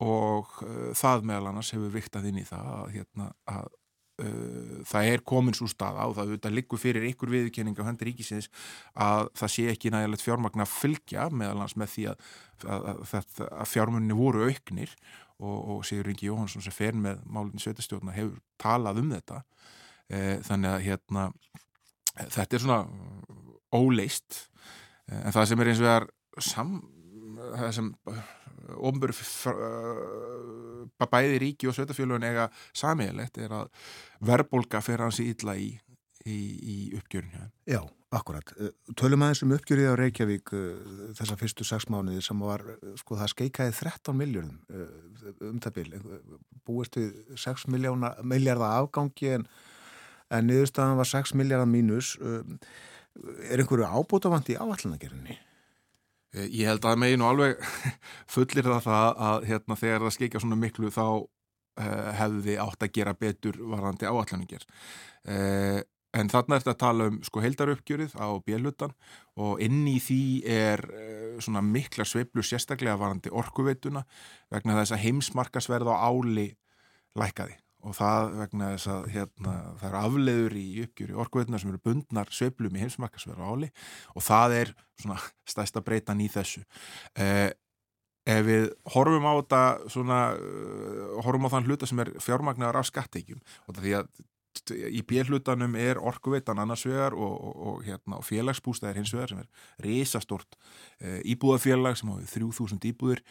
og uh, það meðal annars hefur viktað inn í það að, hérna, að uh, það er komin svo staða og það auðvitað liggur fyrir ykkur viðkenning á hendur ríkisins að það sé ekki nægilegt fjármagn að fylgja meðal annars með því að, að, að fjármunni voru auknir og, og Sigur Ringi Jóhansson sem fer með málinni sveitastjórna hefur talað um þetta. Uh, þannig að hérna, þetta er svona óleist en það sem er eins og það er sam, það sem ofnböru bæði ríki og sveitafélagin eiga samiðilegt er að verbolga fer hans í illa í, í, í uppgjörinu. Já, akkurat. Tölum aðeins um uppgjörið á Reykjavík eh, þessa fyrstu sex mánuði sem var, sko það skeikaði 13 miljónum um það bíl. Búist við 6 miljardar afgangi en, en niðurstaðan var 6 miljardar mínus. Er einhverju ábútafant í áallanagerðinni? Eh, ég held að meginu alveg [laughs] fullir það það að hérna, þegar það skeikja svona miklu þá uh, hefði átt að gera betur varandi áallaningir. Eh, en þarna er þetta að tala um sko heildaruppgjörið á bjellutan og inn í því er svona mikla sveiblu sérstaklega varandi orkuveituna vegna þess að heimsmarkasverð á áli lækaði og það vegna þess að hérna, það eru afleður í uppgjöru orkuveituna sem eru bundnar söplum í heimsmarkasverðu áli og það er svona stæsta breytan í þessu. Eh, ef við horfum á þetta svona, uh, horfum á þann hluta sem er fjármagnar af skatteikjum og það því að í bjellutanum er orkuveitan annars vegar og, og, og, hérna, og félagsbústæðir hins vegar sem er risastort eh, íbúðafélag sem hafið 3000 íbúðir.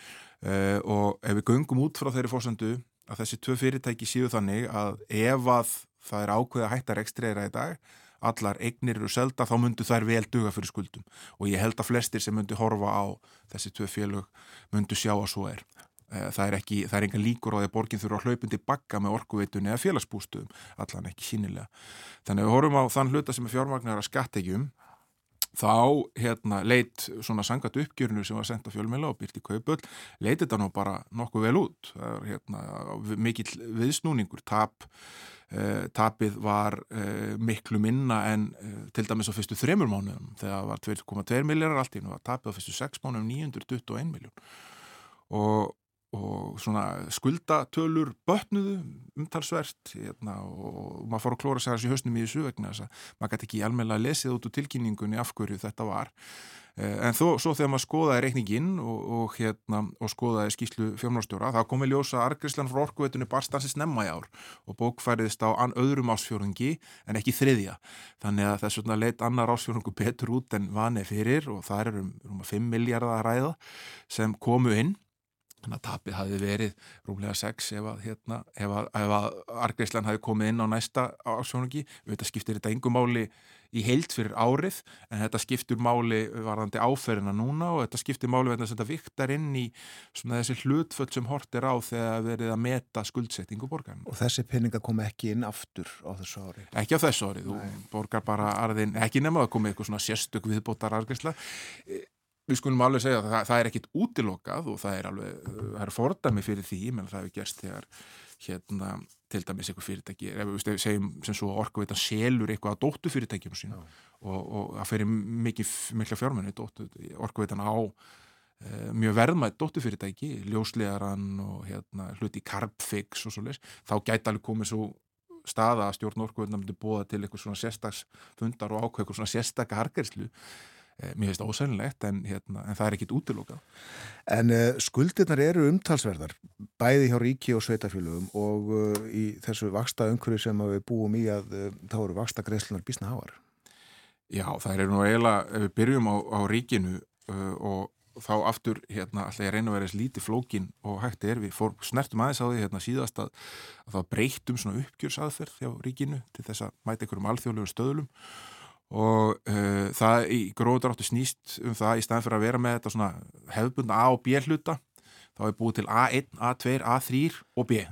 Eh, og ef við göngum út frá þeirri fórsendu að þessi tvö fyrirtæki séu þannig að ef að það er ákveð að hætta rekstreira í dag, allar eignir eru selda, þá myndu þær vel duga fyrir skuldum og ég held að flestir sem myndu horfa á þessi tvö félög myndu sjá að svo er. Eh, það er, ekki, það er enga líkur á því að borginn þurfa hlaupundi bakka með orkuveitunni eða félagsbústuðum, allan ekki sínilega. Þannig að við horfum á þann hluta sem er fjármagnar að skattegjum þá hérna leitt svona sangat uppgjörnu sem var sendt á fjölmjöla og byrti kaupöld, leitt þetta nú bara nokkuð vel út. Það er hérna mikill viðsnúningur. Tap, eh, tapið var eh, miklu minna en eh, til dæmis á fyrstu þremur mánuðum þegar var 2,2 miljardar allt í nú var tapið á fyrstu 6 mánuðum 921 miljón og og svona skuldatölur bötnuðu umtalsvert hérna, og maður fór að klóra sér þessi höstnum í þessu vegna þess að maður gæti ekki almenna lesið út úr tilkynningunni af hverju þetta var. Eh, en þó, svo þegar maður skoðaði reikningin og, og, hérna, og skoðaði skýslu fjármálstjóra þá komi ljósa argrislan frá orkuvetunni barstansins nemma í ár og bókfæriðist á öðrum ásfjörungi en ekki þriðja. Þannig að þess vegna leitt annar ásfjörungu betur út en vani fyrir og það er um, um 5 miljardar að ræða sem komu inn Þannig að tapið hafi verið rúmlega 6 ef að, hérna, ef að, ef að Argreislan hafi komið inn á næsta ásvönungi. Þetta skiptir þetta engum máli í heilt fyrir árið en þetta skiptur máli varðandi áferina núna og þetta skiptir máli verðan að þetta viktar inn í þessi hlutföld sem hort er á þegar verið að meta skuldsettingu borgarna. Og þessi peninga kom ekki inn aftur á þessu ári? Ekki á þessu ári, þú borgar bara arðin, ekki nema að koma eitthvað svona sérstök viðbótar Argreisla við skulum alveg segja að það, það er ekkit útilokað og það er alveg, það er fordami fyrir því, menn það hefur gerst þegar hérna, til dæmis eitthvað fyrirtæki ef við segjum sem svo orkuveitan selur eitthvað að dóttu fyrirtækjum sín og, og það ferir mikið mikla fjármenni orkuveitan á e, mjög verðmætt dóttu fyrirtæki ljóslegaran og hérna, hluti carbfix og svo leys, þá gæti alveg komið svo staða að stjórn orkuveitan myndi bóða til eitthvað svona sérstaksfundar og ákveð eitthvað svona sérstakka hargerslu mér finnst það ósænilegt en, hérna, en það er ekkit útilokað. En uh, skuldirnar eru umtalsverðar bæði hjá ríki og sveitafélögum og uh, í þessu vaksta umhverju sem við búum í að uh, þá eru vaksta greiðslunar bísna háar. Já, það er nú eiginlega, ef við byrjum á, á ríkinu og þá aftur hérna alltaf ég reyna að vera eins lítið flókin og hægt er við fór snertum aðeins á því hérna síðast að, að það breytum svona uppgjörsaðferð hjá ríkinu til þess að mæta einhverjum alþjóðlegu stöðlum og uh, það í gróðráttu snýst um það í staðin fyrir að vera með þetta svona hefðbundna A og B hluta þá er búið til A1, A2, A3 og B.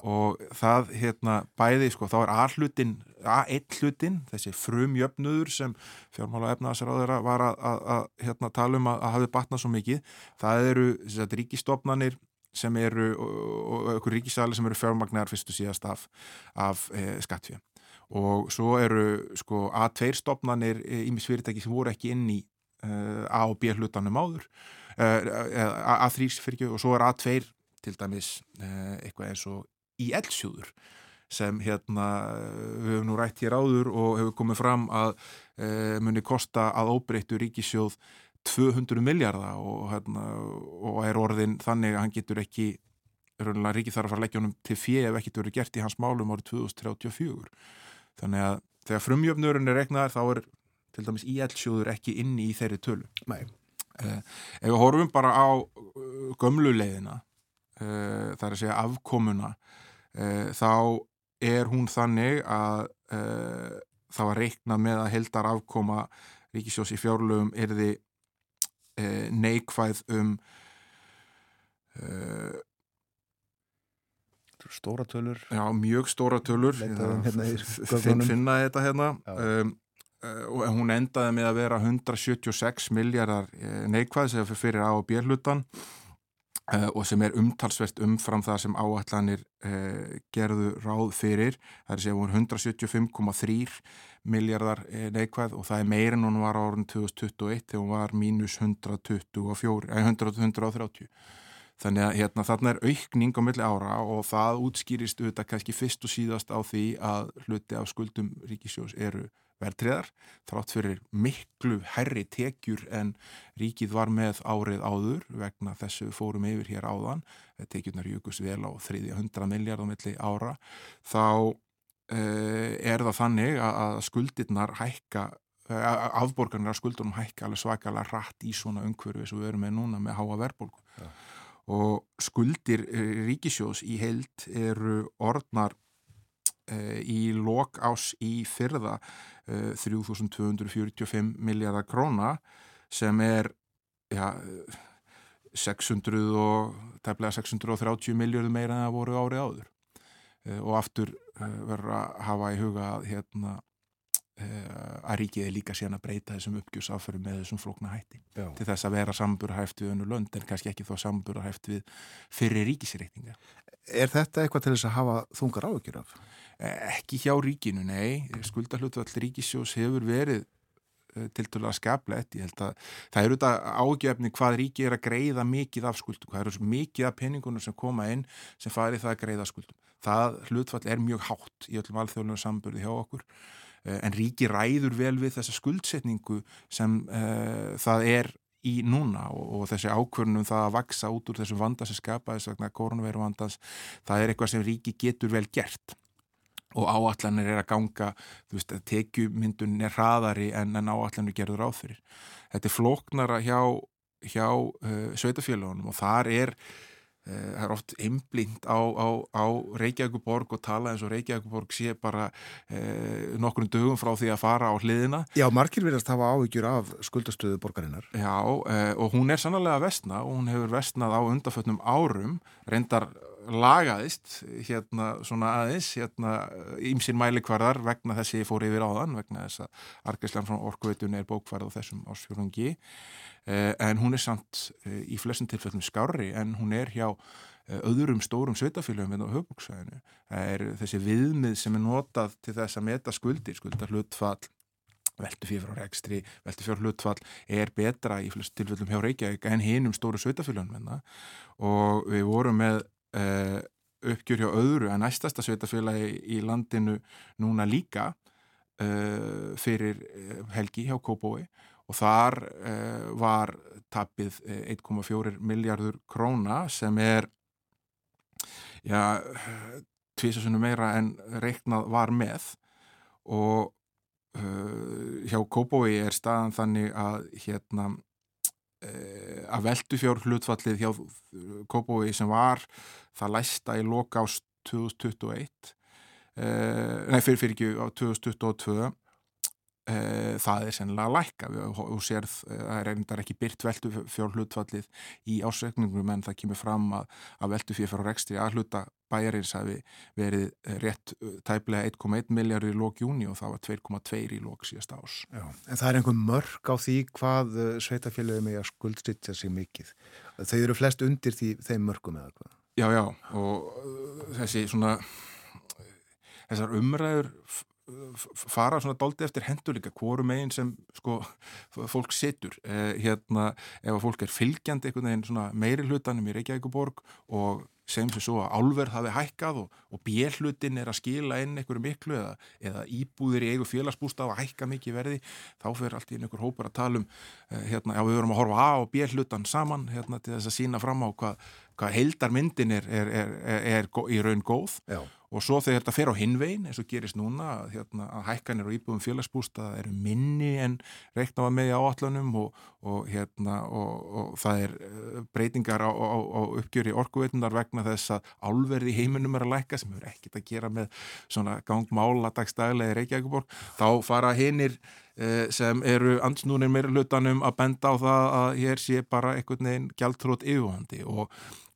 Og það hérna bæði sko þá er A hlutin A1 hlutin, þessi frumjöfnuður sem fjármála efnaðsraður var að, að, að hérna, tala um að, að hafi batnað svo mikið, það eru sagt, ríkistofnanir sem eru og okkur ríkisæli sem eru fjármagnar fyrst og síðast af, af e, skattfjörn og svo eru sko A2 stopnarnir ímis fyrirtæki sem voru ekki inn í uh, A og B hlutanum áður uh, A3 fyrir ekki og svo er A2 til dæmis uh, eitthvað eins og í eldsjóður sem hérna við hefum nú rætt hér áður og hefur komið fram að muni kosta að óbreyttu ríkisjóð 200 miljardar og, hérna, og er orðin þannig að hann getur ekki ríkið þarf að fara að leggja honum til fjö ef ekkert verið gert í hans málum árið 2034 þannig að þegar frumjöfnurinn er regnaðar þá er til dæmis íelsjóður ekki inni í þeirri tölu Nei. Uh, ef við horfum bara á gömluleiðina uh, það er að segja afkomuna þá er hún þannig að það var reiknað með að heldar afkoma Ríkisjós í fjárlögum er þið neikvæð um stóra tölur. Já, mjög stóra tölur. Hérna finna þetta hérna. Um, uh, og hún endaði með að vera 176 miljardar eh, neikvæð sem fyrir á bérlutan uh, og sem er umtalsvert umfram það sem áallanir uh, gerðu ráð fyrir. Það er hún 175,3 miljardar neikvæð og það er meirinn hún var á árun 2021 þegar hún var mínus 124, 100, 130 Þannig að hérna, þarna er aukning á milli ára og það útskýrist auðvitað kannski fyrst og síðast á því að hluti af skuldum ríkisjós eru verðtriðar, þrátt fyrir miklu herri tekjur en ríkið var með árið áður vegna þessu fórum yfir hér áðan, tekjurnar jökus vel á 300 miljard á milli ára, þá eh, er það þannig að skuldirnar hækka afborgarnir af skuldunum hækka alveg svakalega rætt í svona umhverfi sem við erum með núna með háa verðbólku. Ja og skuldir eh, ríkisjós í heild eru orðnar uh, í lok ás í fyrða uh, 3245 miljardar króna sem er ja, 600 og tefnilega 630 miljardar meira en það voru árið áður. Uh, og aftur verður að hafa í huga að hérna Eh, að ríkið er líka síðan að breyta þessum uppgjörsaförum með þessum flókna hætti Já. til þess að vera samburðarhæft við önnu lönd en kannski ekki þó samburðarhæft við fyrir ríkisreikninga. Er þetta eitthvað til þess að hafa þungar áökjur af? Eh, ekki hjá ríkinu, nei. Skuldarhlutvall ríkisjós hefur verið eh, til dæla skaplegt. Ég held að það eru þetta ágefni hvað ríki er að greiða mikið af skuldum. Það eru mikið af peningunum sem koma inn sem farið það að greiða skuldum. Það hlutfall er mjög hátt í öllum alþjóðlega samburði hjá okkur Eh, en ríki ræður vel við þessa skuldsetningu sem uh, það er í núna og, og þessi ákvörnum það að vaksa út úr þessum vanda sem skapaðis vegna koronaviru vandans, það er eitthvað sem ríki getur vel gert. Og áallanir er að ganga veist, tekjumyndun er hraðari en, en áallanir gerður áþurir þetta er flóknara hjá, hjá uh, sveitafélagunum og þar er Eh, það er oft einblind á, á, á Reykjavíkuborg og tala eins og Reykjavíkuborg sé bara eh, nokkrum dögum frá því að fara á hliðina. Já, margir verðast hafa áhyggjur af skuldastöðu borgarinnar. Já, eh, og hún er sannlega vestna og hún hefur vestnað á undarfötnum árum, reyndar lagaðist hérna svona aðeins, hérna ímsinn mælikvarðar vegna þessi fór yfir áðan, vegna þess að Argæslan frá Orkveitun er bókvarð á þessum ásfjörungi Eh, en hún er samt eh, í flestum tilfellum skári en hún er hjá eh, öðrum stórum sveitafélagum en hérna á höfbúksvæðinu. Það er þessi viðmið sem er notað til þess að meta skuldir, skuldar hlutfall, veldu fyrir frá rekstri, veldu fyrir hlutfall er betra í flestum tilfellum hjá Reykjavík en hinn um stóru sveitafélagum hérna. og við vorum með uh, uppgjur hjá öðru að næstasta sveitafélagi í landinu núna líka uh, fyrir helgi hjá Kópói og þar uh, var tapið 1,4 eh, miljardur króna sem er ja, tvísasunum meira en reiknað var með. Og uh, hjá Kóbói er staðan þannig að hérna uh, að veldu fjár hlutfallið hjá Kóbói sem var það læsta í loka ást 2021 nei fyrir fyrir ekki á 2022 Eh, það er sennilega lækka og sérð, eh, það er reyndar ekki byrt veldu fjár hlutfallið í ásreikningum en það kemur fram að, að veldu fyrir rekstri að hluta bæjarins hafi verið eh, rétt tæplega 1,1 miljardur í lók júni og það var 2,2 í lók síðast ás. Já, en það er einhver mörg á því hvað sveitafélagið með að skuldstýtja sig mikið. Þau eru flest undir því, þeim mörgum eða hvað? Já, já og þessi svona þessar umræður fara svona doldi eftir hendur líka hvoru meginn sem sko fólk setur eh, hérna ef að fólk er fylgjandi einhvern veginn svona meiri hlutanum í Reykjavíkuborg og sem sem svo að álverð hafi hækkað og, og bjellutin er að skila inn einhverju miklu eða, eða íbúðir í eigu félagsbústaf að hækka mikið verði þá fyrir allt í einhver hópar að tala um eh, hérna, já við verum að horfa A og bjellutan saman hérna til þess að sína fram á hvað, hvað heildarmyndin er, er, er, er í raun góð. Já. Og svo þegar þetta fer á hinvegin eins og gerist núna hérna, að hækkanir og íbúðum félagsbústa eru minni en reikna var með í áallanum og, og, hérna, og, og það er eh, breytingar á, á, á uppgjöri orkuveitundar vegna þess að álverði heiminum er að lækka sem hefur ekkit að gera með svona gangmála dagstæðilega í Reykjavíkuborg þá fara hinnir eh, sem eru ansnúnir meira hlutanum að benda á það að hér sé bara einhvern veginn gjaldtrótt yfirvandi og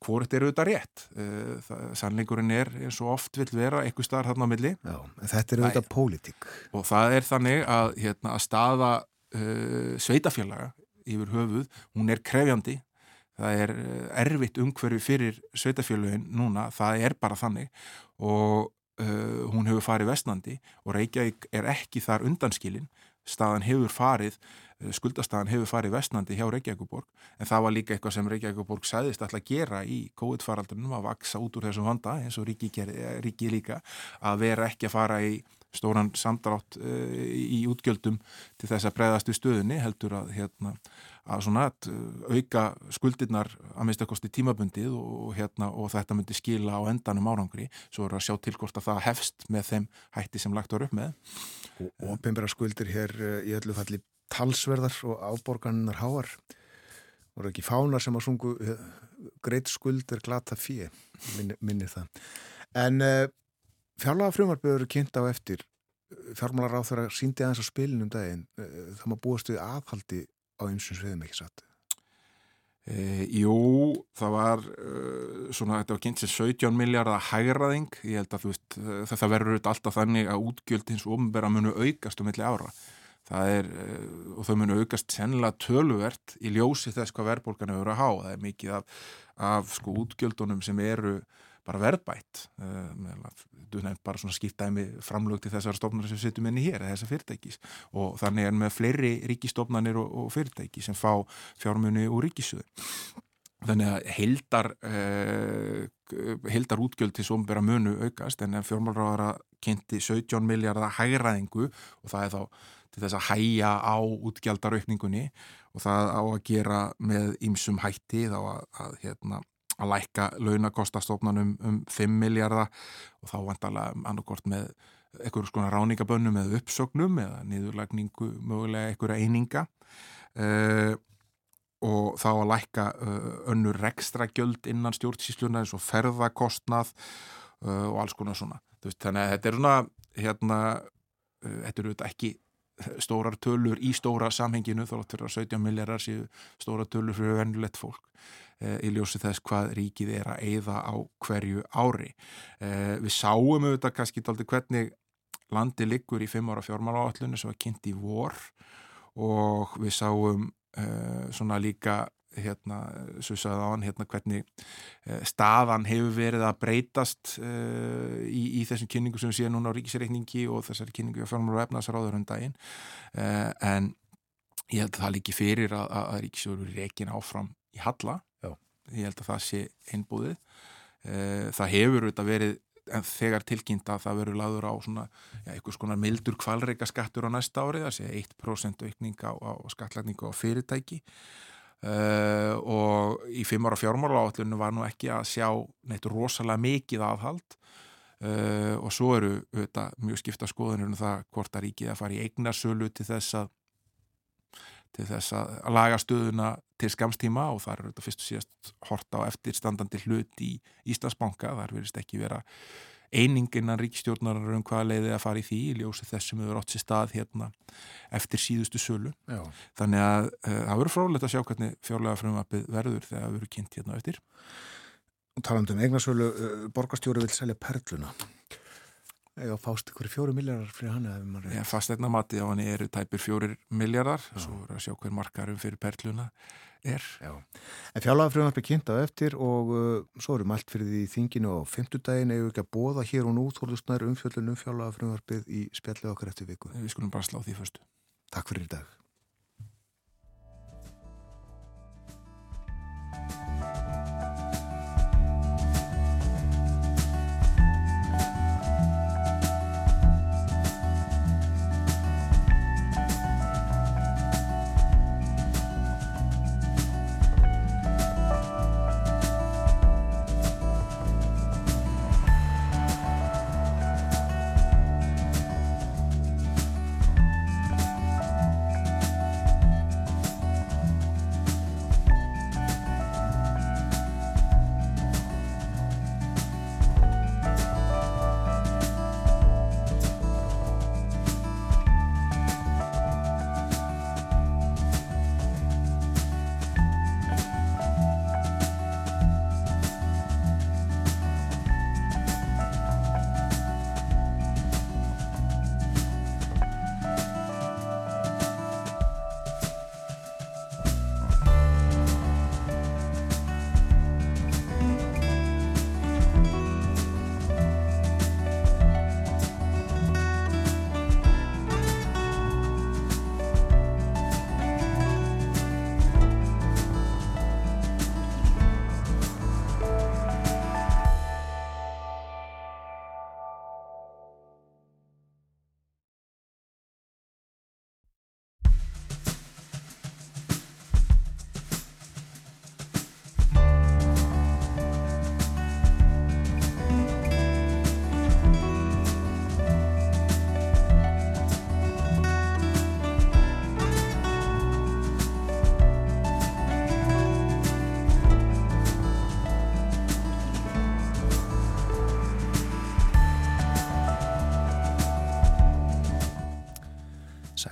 hvort er auðvitað rétt. Eh, sannleikurinn er eins og oft vil vera eitthvað starf þarna á milli. Já, þetta er auðvitað pólitík. Og það er þannig að, hérna, að staða uh, sveitafélaga yfir höfuð, hún er krefjandi. Það er eh, erfitt umhverfi fyrir sveitafélagin núna. Það er bara þannig. Og uh, hún hefur farið vestnandi og Reykjavík er ekki þar undanskilin. Staðan hefur farið Eh, skuldastæðan hefur farið vestnandi hjá Reykjavíkuborg en það var líka eitthvað sem Reykjavíkuborg sæðist alltaf að gera í COVID-faraldunum að vaksa út úr þessum vanda eins og ríki, eh, ríki líka að vera ekki að fara í stóran samdrátt uh, í útgjöldum til þess að breyðast við stöðunni heldur að, hérna, að svona, auka skuldirnar að mista kosti tímabundið og, hérna, og þetta myndi skila á endanum árangri. Svo er að sjá til hvort að það hefst með þeim hætti sem lagt var upp með. Og ofinbæra skuldir hér í öllu falli talsverðar og áborganinnar háar. Voru ekki fánar sem að sungu eh, greit skuld er glata fjö minnir, minnir það. En uh, eh, fjárlaga frumarbyrður eru kynnt á eftir. Fjármálar á þeirra síndi aðeins á spilinu um daginn. Uh, það má búast við aðhaldi á einsum sviðum ekki satt? E, Jú, það var uh, svona, þetta var kynnt sem 17 miljardar hægraðing, ég held að þú veist þetta verður alltaf þannig að útgjöld hins ofnbæra munu aukast um milli ára það er, eh, og þau munu aukast sennilega töluvert í ljósi þess hvað verðbólgan eru að há, það er mikið af, af sko útgjöldunum sem eru bara verðbætt. Þú nefnt bara svona skiptæmi framlög til þessar stofnar sem setjum inn í hér þessar fyrirtækis. Og þannig er með fleiri ríkistofnanir og, og fyrirtæki sem fá fjármunni úr ríkisöðu þannig að heldar eh, heldar útgjöld til som vera munu aukast en fjármálráðara kynnti 17 miljardar hægraðingu og það er þá til þess að hæja á útgjaldaraukningunni og það á að gera með ýmsum hætti þá að, að, hérna, að lækka launakostastofnanum um 5 miljardar og þá vantarlega annarkort með einhverjum skona ráningabönnum eða uppsögnum eða niðurlagningu mögulega einhverja eininga uh, og þá að lækka uh, önnur rekstra gjöld innan stjórnsísluna eins og ferðakostnað uh, og alls konar svona. Veist, þannig að þetta er svona, hérna, þetta eru ekki stórar tölur í stóra samhenginu þá láttur það 17 miljardar séu stóra tölur fyrir vennulegt fólk eh, í ljósi þess hvað ríkið er að eigða á hverju ári. Eh, við sáum auðvitað kannski aldrei hvernig landi liggur í 5 ára fjármála áallunni sem var kynnt í vor og við sáum eh, svona líka hérna, svo sagði hann hérna hvernig uh, staðan hefur verið að breytast uh, í, í þessum kynningu sem við séum núna á ríkisreikningi og þessari kynningu á fjármálar og efnaðsaráður um daginn. Uh, en ég held að það líki fyrir að, að, ríkisjóður reygin áfram í Halla. Já. ég held að það sé einbúðið það hefur auðvitað verið en þegar tilkynnt að það verður laður á svona, já, einhvers konar mildur kvalreika skattur á næsta ári, það sé 1% aukning á, á skattlagningu á fyrirtæki Uh, og í fimm ára fjármála áallinu var nú ekki að sjá neitt rosalega mikið aðhald. Uh, og svo eru auðvitað, mjög skipta skoðunir um það hvort að ríkið að fara í eignarsölu til þess að til þess að laga stöðuna til skamstíma og það eru auðvitað fyrst og síðast horta á eftirstandandi hlut í Íslandsbanka, þar verist ekki vera eining innan ríkistjórnar um hvaða leiði að fara í því í ljósi þessum við erum átt sér stað hérna eftir síðustu sölu. Já. þannig að uh, það verður frólægt að sjá hvernig fjárlega frumvapið verður þegar það verður kynnt hérna eftir. Talandum eignarsölu, uh, borgarstjóri vil selja perluna. Eða fást ykkur fjóri miljardar fyrir hann Já, fast einna mati á hann eru tæpir fjórir miljardar, svo verður að sjá hver markarum fyrir perluna er. Já. En fjárlagafröðan er kynnt á eftir og uh, svo erum allt fyrir því þinginu á femtudagin eða ekki að bóða hér og nú þóluðsnær umfjöldunum fjárlagafröðanarpið í spjallið okkar eftir viku. Við skulum bara slá því fyrstu. Takk fyrir í dag.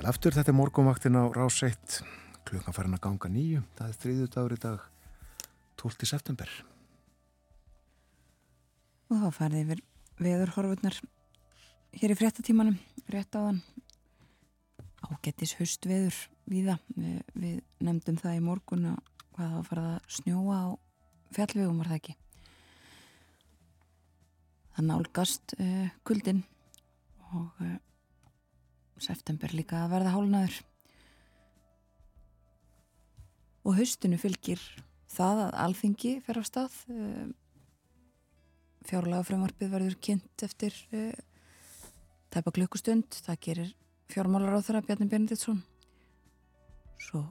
Aftur, þetta er morgumvaktin á rás 1 klukkan farin að ganga nýju það er þriðju dagur í dag 12. september. Og þá færði yfir veðurhorfurnar hér í fréttatímanum rétt á þann ágettis höstveður viða við, við nefndum það í morgun að hvað það farið að snjóa á fjallvegum var það ekki? Það nálgast uh, kuldin og uh, september líka að verða hálnaður og haustinu fylgir það að alþingi fer á stað eh, fjárlega frumvarpið verður kynnt eftir uh, tæpa klukkustund. Það gerir fjármálar á þeirra Bjarni Benediktsson. Svo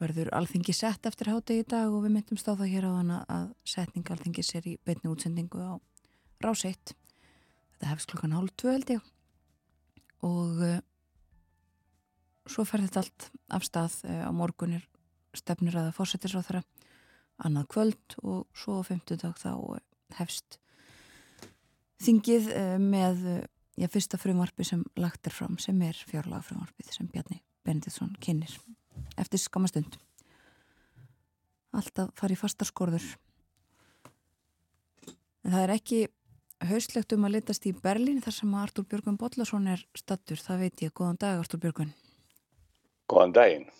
verður alþingi sett eftir hátegi í dag og við myndum stáða hér á þann að setning alþingi sér í beitni útsendingu á ráseitt þetta hefst klukkan hálf tvö held ég. Og uh, svo fer þetta allt af stað eh, á morgunir stefnir aða fórsetisráþara annað kvöld og svo á 50 dag þá hefst þingið eh, með eh, já, fyrsta frumvarfi sem lagt er fram sem er fjárlaga frumvarfið sem Bjarni Benediktsson kynir eftir skamastund alltaf farið fastaskorður en það er ekki hauslegt um að litast í Berlín þar sem Artur Björgun Bodlason er stattur, það veit ég, góðan dag Artur Björgun Góðan daginn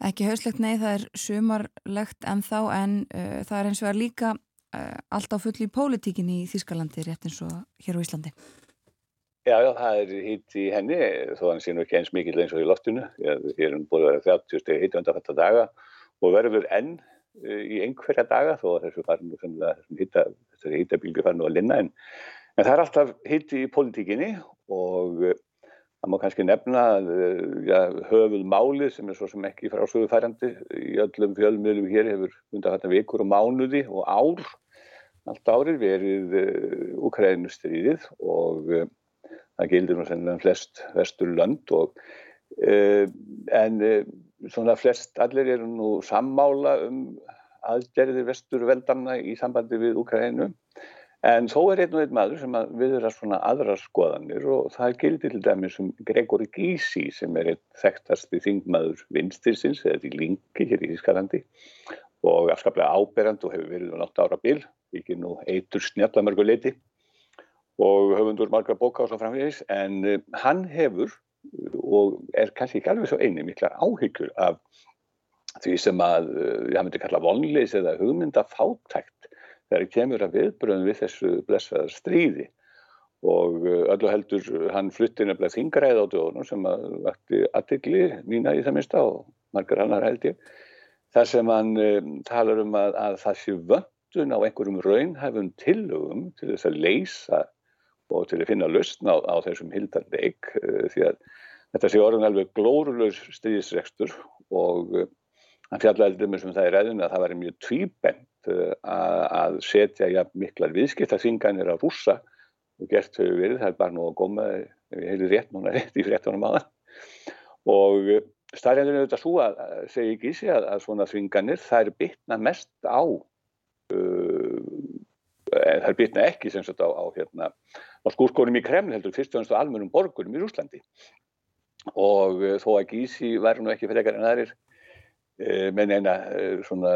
Ekki hauslegt, nei, það er sumarlegt en þá en uh, það er eins og er líka uh, alltaf full í pólitíkin í Þískalandi rétt eins og hér á Íslandi. Já, já, það er hitt í henni, þó hann sé nú ekki eins mikið eins og í loftinu. Við erum búin að vera 30 steg hitt undan þetta daga og verður enn uh, í einhverja daga þó að þessu farinu, þessari hittabilgu farinu að linna en, en það er alltaf hitt í pólitíkinni og Það má kannski nefna ja, höfuð málið sem er svo sem ekki frásögu færandi í öllum fjölmiðlum hér hefur undan þetta vikur og mánuði og ár, allt árið verið uh, Ukraínustriðið og uh, það gildir nú sennilega flest vestur lönd og uh, en svona flest allir eru nú sammála um aðgerðir vestur veldanna í sambandi við Ukraínu En þó er einn og einn maður sem viðra svona aðra skoðanir og það gildir til dæmis um Gregor Gysi sem er einn þekktasti þingmaður vinstirsins eða því linki hér í Ískalandi og afskaplega áberand og hefur verið um 8 ára bil, ekki nú eitur snjallamörguleiti og höfundur margar bóka á svo framvegis. En uh, hann hefur og er kannski ekki alveg svo eini miklar áhyggjur af því sem að, ég myndi kalla vonleis eða hugmynda fátækt þegar það kemur að viðbröðum við þessu blessfæðar stríði og uh, öllu heldur hann flutti nefnilega þingræð á dögunum sem að vakti aðtikli mína í það minsta og margar annar held ég. Þar sem hann um, talar um að, að það sé vöndun á einhverjum raunhæfum tillögum til þess að leysa og til að finna lustn á, á þessum hildarleik uh, því að þetta sé orðin alveg glórulegs stríðisrekstur og uh, hann fjallaði um þessum það í ræðinu að það var mjög tvíbent Eh, að setja ja, miklar viðskiptaþinganir á rúsa og gert hefur verið, það er bara nú að góma heilir rétt núna [laughs] rétt í fréttunum aðan og eh, starfjandun er auðvitað svo að segja ekki í sig að, að svona þinganir það er bitna mest á uh, það er bitna ekki sem sagt á, á, hérna, á skúrskórum í Kreml heldur fyrst og ennst á almennum borgurum í Rúslandi og uh, þó að Gísi væri nú ekki frekar en aðrir Eh, með neina eh, svona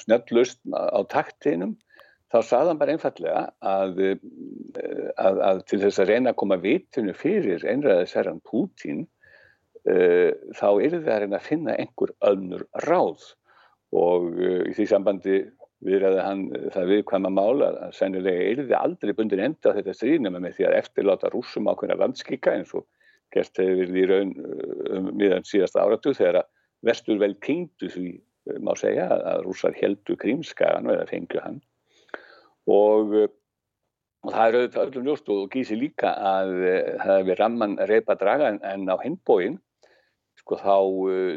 snjallust á taktinum þá saðan bara einfallega að, eh, að, að til þess að reyna að koma vitinu fyrir einræðisherran Pútín uh, þá er það að reyna að finna einhver önnur ráð. Og uh, í því sambandi viðræði hann það viðkvæma mála að sennilega er það aldrei bundir enda þetta stríðnum með því að eftirláta rúsum ákveðna landskika eins og gert hefur verið í raun um, miðan síðasta áratug þegar að vestur vel kringdu því eh, má segja að rússar heldu krímskagan eða fengju hann. Og, eh, og það er auðvitað öllum ljóst og gísi líka að eh, það hefur ramman reypa draga en, en á hennbóin sko þá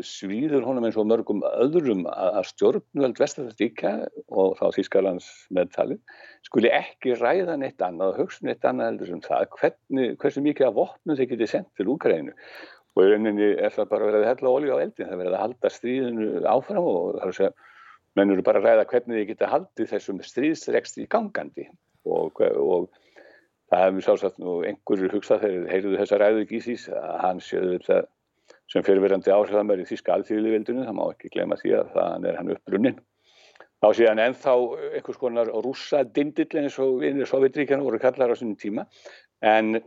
svíður honum eins og mörgum öðrum að stjórnvöld vestarðarstíkja og þá Þískalands meðtali skuli ekki ræða neitt annað og hugsa neitt annað heldur sem það. Hvernig, hversu mikið af vopnum þeir getið sendt til Úkrænu og í rauninni er það bara verið að hella olju á eldin, það verið að halda stríðinu áfram og það er að segja, menn eru bara að ræða hvernig þið geta haldið þessum stríðsreksti í gangandi. Og, og það hefur sálsagt nú einhverjur hugsað þegar heyrðu þessa ræðu Gísís að hann séu þetta sem fyrirverandi áhrifamöri í Þíska alþjóðlivildinu, það má ekki glema því að það er hann uppbrunnin. Þá sé hann ennþá einhvers konar rúsa dindill eins og vinir Sovjetríkjana voru kallar á sínum tíma. En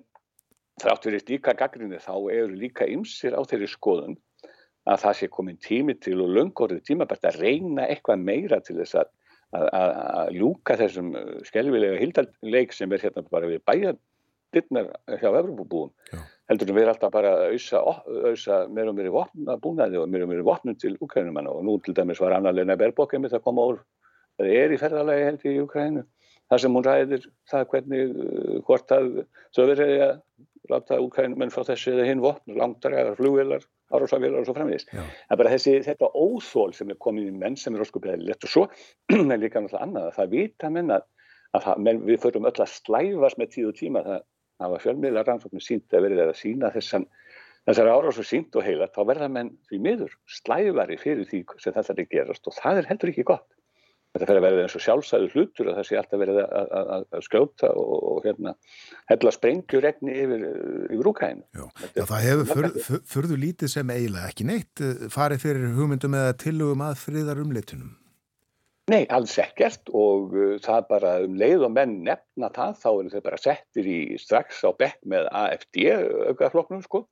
þrátt fyrir líka gaggrinni þá eru líka ymsir á þeirri skoðun að það sé komin tími til og löngorðið tímabært að reyna eitthvað meira til þess að, að, að ljúka þessum uh, skelvilega hildarleik sem er hérna bara við bæjardirnar hjá Evropabúum heldur við alltaf bara að auðsa, auðsa meira og meira vopnabúnaði og meira og meira vopnum til Ukraínumanna og nú til dæmis var Anna Lena Berbók einmitt að koma úr, það er í ferðalagi held í Ukraínu þar sem hún ræðir það hvernig uh, hvort að þau verið að láta úkrænumenn frá þessi eða hinn vopn, langdræðar, flugvelar, árásavélar og svo framvegis. Það er bara þessi, þetta óþól sem er komið í menn sem er óskuplega lett og svo [clears throat] er líka náttúrulega annað að það vita menn að, að það, menn, við förum öll að slæfast með tíð og tíma. Það, það var fjölmiðlar rannsóknum sínt að verið að sína þessan þessar ára svo sínt og heila þá verða menn því miður slæðvari fyrir því sem þetta er gerast og það er heldur ekki gott þetta fer að verða eins og sjálfsæðu hlutur að það sé alltaf verið að skjóta og, og hérna hella sprengjuregni yfir, yfir úkæðinu. Já, það hefur förðu lítið sem eiginlega ekki neitt eh, farið fyrir hugmyndum eða tillögum að friðar umleitunum. Nei, alls ekkert og uh, það bara um leið og menn nefna það þá eru þau bara settir í strax á bekk með AFD aukafloknum sko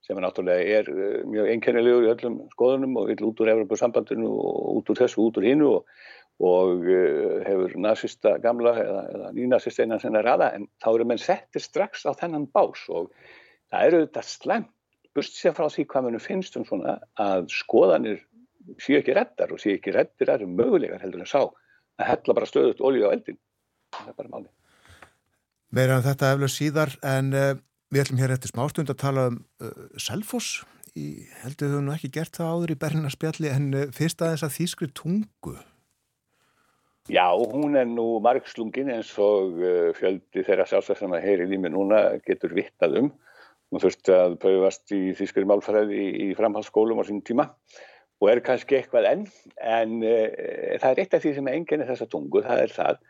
sem er náttúrulega er mjög einkennilegur í öllum skoðunum og vill út úr Evropasambandinu og út úr þessu, út úr hinnu og og uh, hefur nazista gamla eða, eða nýnazista einan sem er aða en þá eru menn settir strax á þennan bás og það eru þetta slemt burt sér frá því hvað mannum finnst um svona að skoðanir séu ekki reddar og séu ekki reddir eru mögulegar heldur en sá að hella bara stöðut olju á eldin það er bara máli Meira en þetta eflaug síðar en uh, við ætlum hér eftir smástund að tala um uh, Selfoss. Heldur þau nú ekki gert það áður í Berlinarspjalli en fyrst aðeins að þýskri tungu Já, hún er nú margslungin eins og uh, fjöldi þeirra sjálfsagt sem að heyri í mig núna getur vittað um. Hún þurfti að pröfast í þýskari málfræði í, framhaldsskólum á sín tíma og er kannski eitthvað enn, en uh, það er eitt af því sem er enginn í þessa tungu, það er það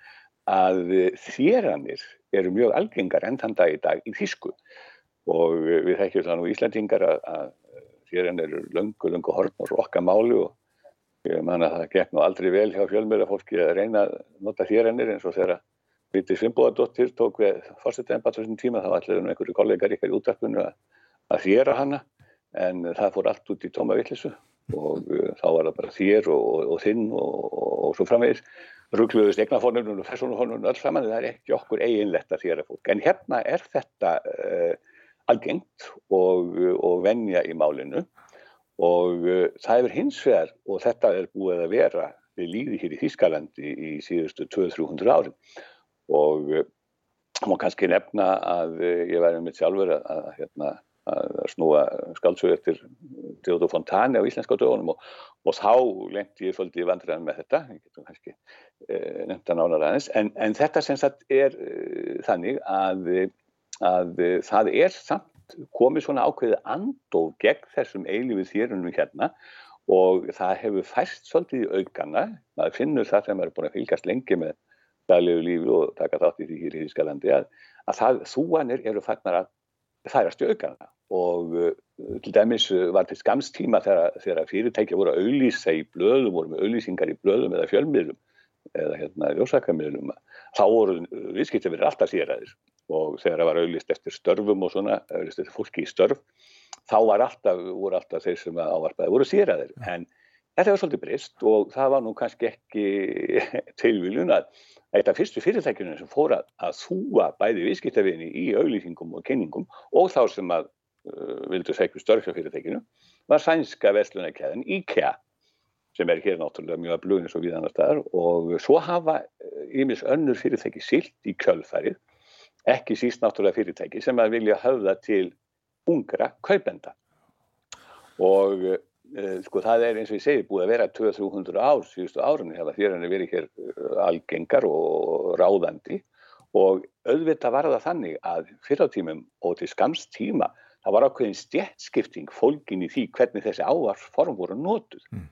að þéranir eru mjög algengar enn þann dag í dag í þýsku og við þekkjum það nú Íslandingar að, að þéran eru löngu, löngu horn og rokka máli og Ég man að það gekk nú aldrei vel hjá fjölmjöla fólki að reyna að nota þérennir eins og þegar Viti Svimbóðardóttir tók við fórsetið ennbæðsum tíma þá ætlaði nú einhverju kollegar ykkar í útdarpunnu að, að þéra hana en það fór allt út í tóma villisu og uh, þá var það bara þér og, og, og þinn og, og svo framvegis. Ruggluðist eignafónunum og fessunumfónunum öll saman það er ekki okkur eiginlegt að þéra fólk. En hérna er þetta uh, algengt og venja í málinu og uh, það er hins vegar og þetta er búið að vera við líði hér í Þískalandi í síðustu 200-300 árum og uh, má kannski nefna að uh, ég væri mitt sjálfur að, að, hérna, að snúa skaldsög eftir Theodor Fontane á íslenska dögunum og, og þá lendi ég svolítið vandræðan með þetta, ég getum kannski uh, nefnt að nána ræðins, en, en þetta sem sagt er uh, þannig að, að það er samt komið svona ákveðið andof gegn þessum eilífið þérunum hérna og það hefur fæst svolítið í aukana, maður finnur það sem er búin að fylgast lengi með daglegu lífi og taka þátt í því hér í Ískalandi að, að það, þúanir eru fagnar að færast í aukana. Og uh, til dæmis var til skamstíma þegar, þegar fyrirtækja voru að auðlýsa í blöðum, voru með auðlýsingar í blöðum eða fjölmiðlum eða hérna ljósakamiðlum, þá voru viðskiptið verið alltaf séræðir og þegar það var auðlist eftir störfum og svona, auðlist eftir fólki í störf, þá var alltaf, voru alltaf þeir sem ávarpaði voru séræðir. En þetta var svolítið breyst og það var nú kannski ekki [laughs] tilvíljun að eitt af fyrstu fyrirtækjunum sem fór að þúa bæði viðskiptafinni í auðlýsingum og kynningum og þá sem að uh, vildu segja störf hjá fyrirtækjunu var sænska vestlunarkæðin IKEA sem er hér náttúrulega mjög að blöðin svo við annar staðar. Og svo hafa ímis uh, önnur fyrirtæki silt í kjölfarið ekki síst náttúrulega fyrirtæki sem að vilja höfða til ungra kaupenda. Og uh, sko það er eins og ég segi búið að vera 200-300 ár síðustu árunni hefða fyrir hann verið hér eh, algengar og ráðandi. Og auðvitað var það þannig að fyrir á tímum og til skamst tíma það var ákveðin stjætskipting fólkin í því hvernig þessi ávarsform voru nótuð mm.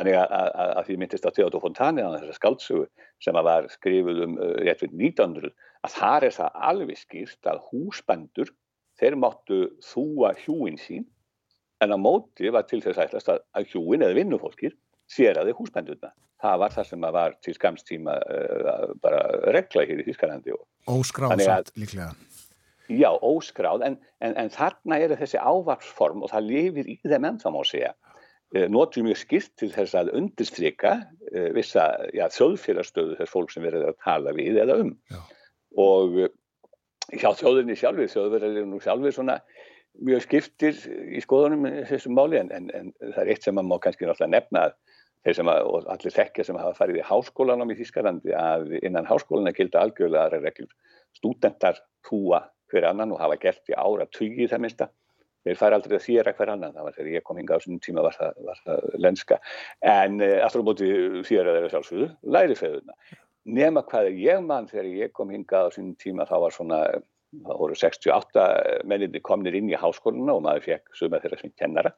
Þannig að, að, að því myndist á Theodor Fontane á þessar skáldsögu sem að var skrifuð um uh, rétt við 1900 að þar er það alveg skýrt að húsbendur þeir máttu þúa hjúin sín en á móti var til þess aðlæst að hjúin eða vinnufólkir séraði húsbendurna. Það var það sem var til skamstíma uh, bara regla hér í Þískalandi. Óskráðsamt líklega. Já, óskráð en, en, en þarna er þessi ávarsform og það lifir í þeim ennþá má segja notur mjög skilt til þess að undirstryka uh, vissa ja, þjóðfélagstöðu þess fólk sem verður að tala við eða um Já. og uh, hjá þjóðinni sjálfur, þjóðverðar eru nú sjálfur svona mjög skiptir í skoðunum þessum máli en, en, en það er eitt sem maður má kannski náttúrulega nefna að þeir sem að, og allir þekkja sem hafa farið í háskólanum í Þískarlandi að innan háskólana gilda algjörlega reglur. Stúdentar húa hver annan og hafa gert í ára tugi það minnsta þeir fær aldrei að þýra hver annan það var þegar ég kom hinga á svona tíma var það, var það lenska. En uh, aftur á móti þýra þeirra sjálfsögðu læri feðuna nema hvað ég mann þegar ég kom hinga á svona tíma þá var svona það voru 68 menninni komnir inn í háskóluna og maður fekk suma þeirra sem kennara.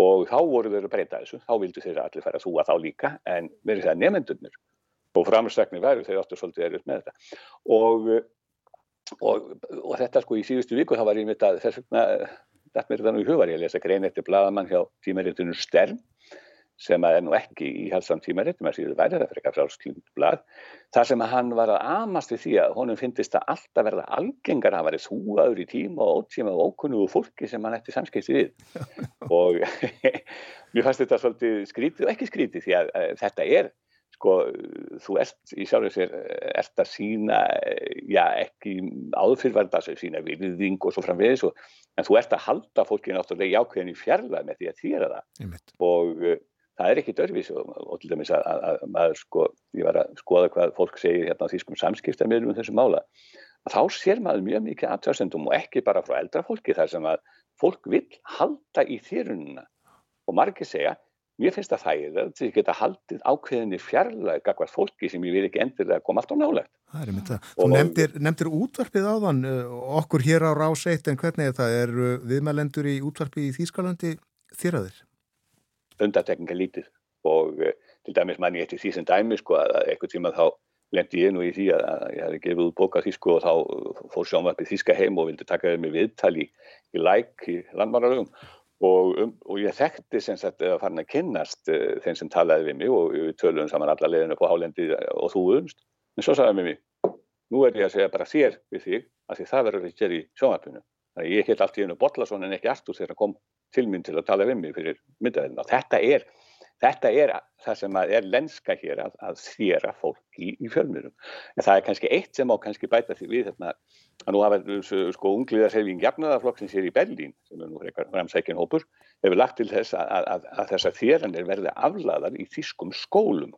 Og þá voru þeir að breyta þessu, þá vildu þeir allir fara að þúa þá líka. En verið það nefndunir og framstakni væru þeir áttu svolítið erut með þetta. Og, og, og þetta sko í síðustu viku þá var ég mitt að þess vegna þetta mér þannig í hug var ég að lesa grein eftir bladamann hjá tímaritinu Stern sem er nú ekki í halsam tímaritum að síðu væri það fyrir eitthvað frálsklind blad þar sem hann var að amast við því að honum finnist að alltaf verða algengar að verið þúaður í tíma og ótíma og ókunnugu fólki sem hann eftir samskipti við. [laughs] Og [laughs] mér fannst þetta svolítið skrítið og ekki skrítið því að, að þetta er sko, þú ert í sjálfur sér ert að sína já, ekki áðurfyrverða sína viðing og svo framvegis og, en þú ert að halda fólki náttúrulega í ákveðin í fjarlæð með því að þýra það. Og það er ekki dörfis og, og til dæmis að, að, að maður sko, ég var að skoða hvað fólk segir hérna á þýskum samskiptamilum um þessu mála, að þá sér maður mjög mikið aðtöðsendum og ekki bara frá eldra fólki þar sem að fólk vil halda í þýrununa og margir segja, mér finnst að það er að þið geta haldið ákveðinni fjarlæg gagvar fólki sem ég vil ekki endilega koma allt á nálegt. Það er mynd það. Þú nefndir, nefndir útvarpið áðan okkur hér á rás eitt en hvernig er það? Er viðmælendur í útvarpið í Þýskalandi þýraðir? undatekninga lítið og uh, til dæmis mann ég eftir því sem dæmi sko að eitthvað tíma þá lendi ég nú í því að, að ég hefði gefið út bóka þýsku og þá fór sjónvarpið þýska heim og vildi taka þeim í viðtali í, í læk í landmannarögum og, um, og ég þekkti sem sagt að farin að kynnast uh, þeim sem talaði við mig og við töluðum saman alla leðinu på hálendið og þú unst. En svo sagði mér mér, nú er ég að segja bara þér við þig að því það verður ekki í sjónvarpinu. Þannig að ég held allt í hennu Bollason en ekki Artur þegar hann kom til mín til að tala við mig fyrir myndaðina og þetta er, þetta er það sem er lenska hér að, að þjera fólk í, í fjölmjörnum en það er kannski eitt sem á kannski bæta því við þarna að nú hafa sko ungliðarsefing jafnaðarflokksins hér í Berlín sem er nú framsækinn hópur hefur lagt til þess að, að, að þessar þjeranir verði aflaðar í þýskum skólum.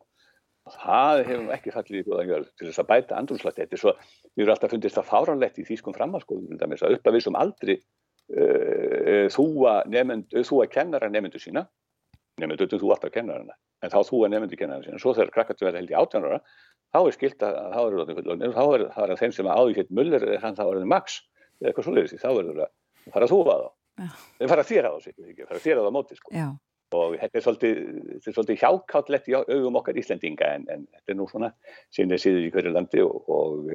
Það hefum ekki fallið í góðan til þess að bæta andrumslætt þetta er svo, við erum alltaf fundist það fáránlegt í þýskum framhalskólum að upp að við sem aldrei uh, þúa þúa kennara nefndu sína nefndu þú alltaf kennarana en þá þúa nefndu kennarana sína svo þegar krakkartu verða held í átjánara þá er skilt að þá er það er þeim sem áður hitt muller þannig að það var max eða eitthvað svolítið þá verður það að fara að þúa þá. Þeir fara að þýra á sig fara að þýra á móti sko. og þetta er svolítið, svolítið hjákáttlegt í augum okkar Íslandinga en, en þetta er nú svona sinni síður í hverju landi og, og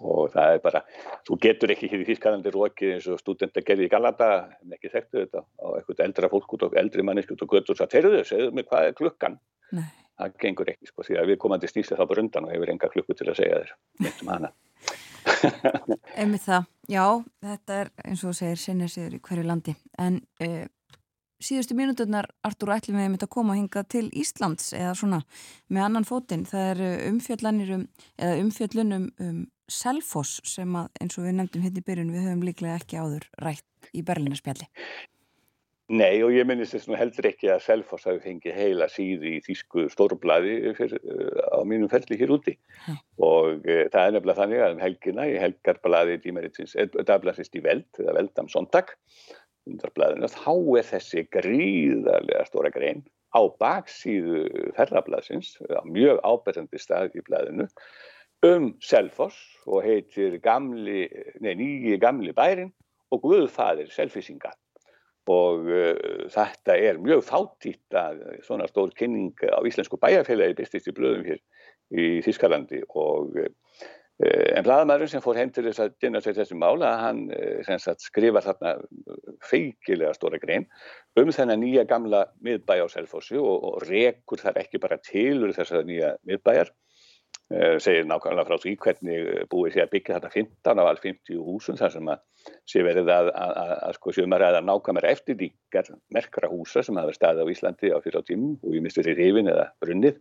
og það er bara, þú getur ekki hér í Þískalandi rókið eins og stúdenta gerði í Galanda, en ekki þekktu þetta á eitthvað eldra fólk út og eldri manneski út og götur og það terðu þau, segðu mig hvað er klukkan? Nei. það gengur ekki sko, því að við komandi snýst það bara undan og hefur enga klukku til að segja þér myndum hana. [laughs] Emið það, já, þetta er eins og segir sinnir síður í hverju landi. En uh, síðustu mínuturnar Artur ætlum við að koma að hinga til Íslands eða svona með annan fótinn. Það er um, umfjöllunum um Selfoss sem að eins og við nefndum hérna í byrjun við höfum líklega ekki áður rætt í Berlinarspjalli. Nei og ég minnist þess að heldur ekki að Selfoss hafi fengið heila síði í Þísku stórblæði uh, á mínum felli hér úti Hæ. og uh, það er nefnilega þannig að um helgina í helgarblæði dagblæsist í veld, eða veldam sondag þá er þessi gríðarlega stóra grein á baksíðu ferrablaðsins á mjög áberðandi stað í blæðinu um Selfoss og heitir gamli, nei, nýji gamli bærin og Guðfadir Selfissinga og uh, þetta er mjög þáttítt að svona stór kynning á Íslensku bæjarfélagi bestist í blöðum hér í Þískalandi og uh, en bladamæðurinn sem fór heim til þess að dynna sér þessi mála, hann uh, skrifa þarna feikilega stóra grein um þennan nýja gamla miðbæja á Selfossi og, og rekur þar ekki bara tilur þessar nýja miðbæjar segir nákvæmlega frá því hvernig eh, búið sé að byggja þetta 15 af alls 50 húsum þar sem að sé verið að, að, að, að sko sjöma ræða nákvæmlega eftirlíkar merkra húsa sem hafa staðið á Íslandi á fyrir á tímum og ég misti því rifin eða brunnið.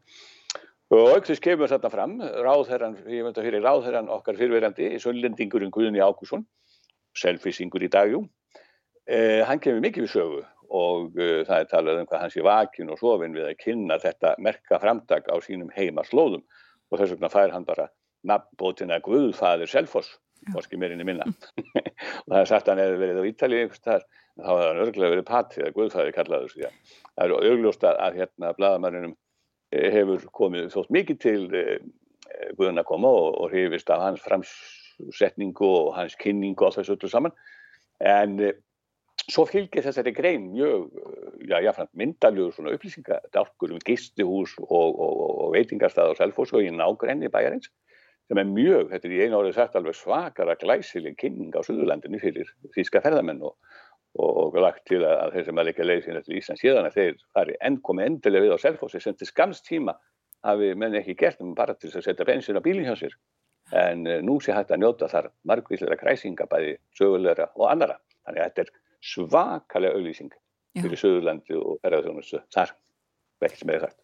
Og aukþess kemur þarna fram ráðherran, ég myndi að fyrir ráðherran okkar fyrirverandi, söllendingurinn Guðni Ákusson selfisingur í dagjú eh, hann kemur mikið við sögu og uh, það er talað um hvað hans er vakin og sofin við að kynna þetta merka framdag á sínum heimaslóðum og þess vegna fær hann bara nafnbótina Guðfaður Selfoss morski meirinni minna. [laughs] Og það er sagt að hann hefur verið á Ítali þá hefur hann örglega verið patti eða Guðfaður kallaður því að það eru örgljósta að hérna bladamannunum eh, hefur komið þótt mikið til eh, Guðun að koma og, og hefist af hans frams, setningu og hans kynningu og þessu öllu saman. En svo fylgir þessari grein mjög, já, jáfnframt myndaljögur svona upplýsingadálkur um gistuhús og, og, og veitingarstað og í nágrenni bæjarins sem er mjög, þetta er í einu árið sagt alveg svakara glæsileg kynning á Suðurlandinu fyrir þýska ferðamenn og, og lagt til að þeir sem að leika leið sín eftir Íslands síðan að þeir fari enn komið endilega við á selfossi sem til skamst tíma hafi menn ekki gert um bara til að setja bensin á bílinn hjá sér. En uh, nú sé hægt að njóta þar margvísleira kræsinga bæði sögulegra og annara þannig að þetta er svakalega auðlýsing fyrir Suðurlandi og ferðarþjónustu þar, sem er sagt.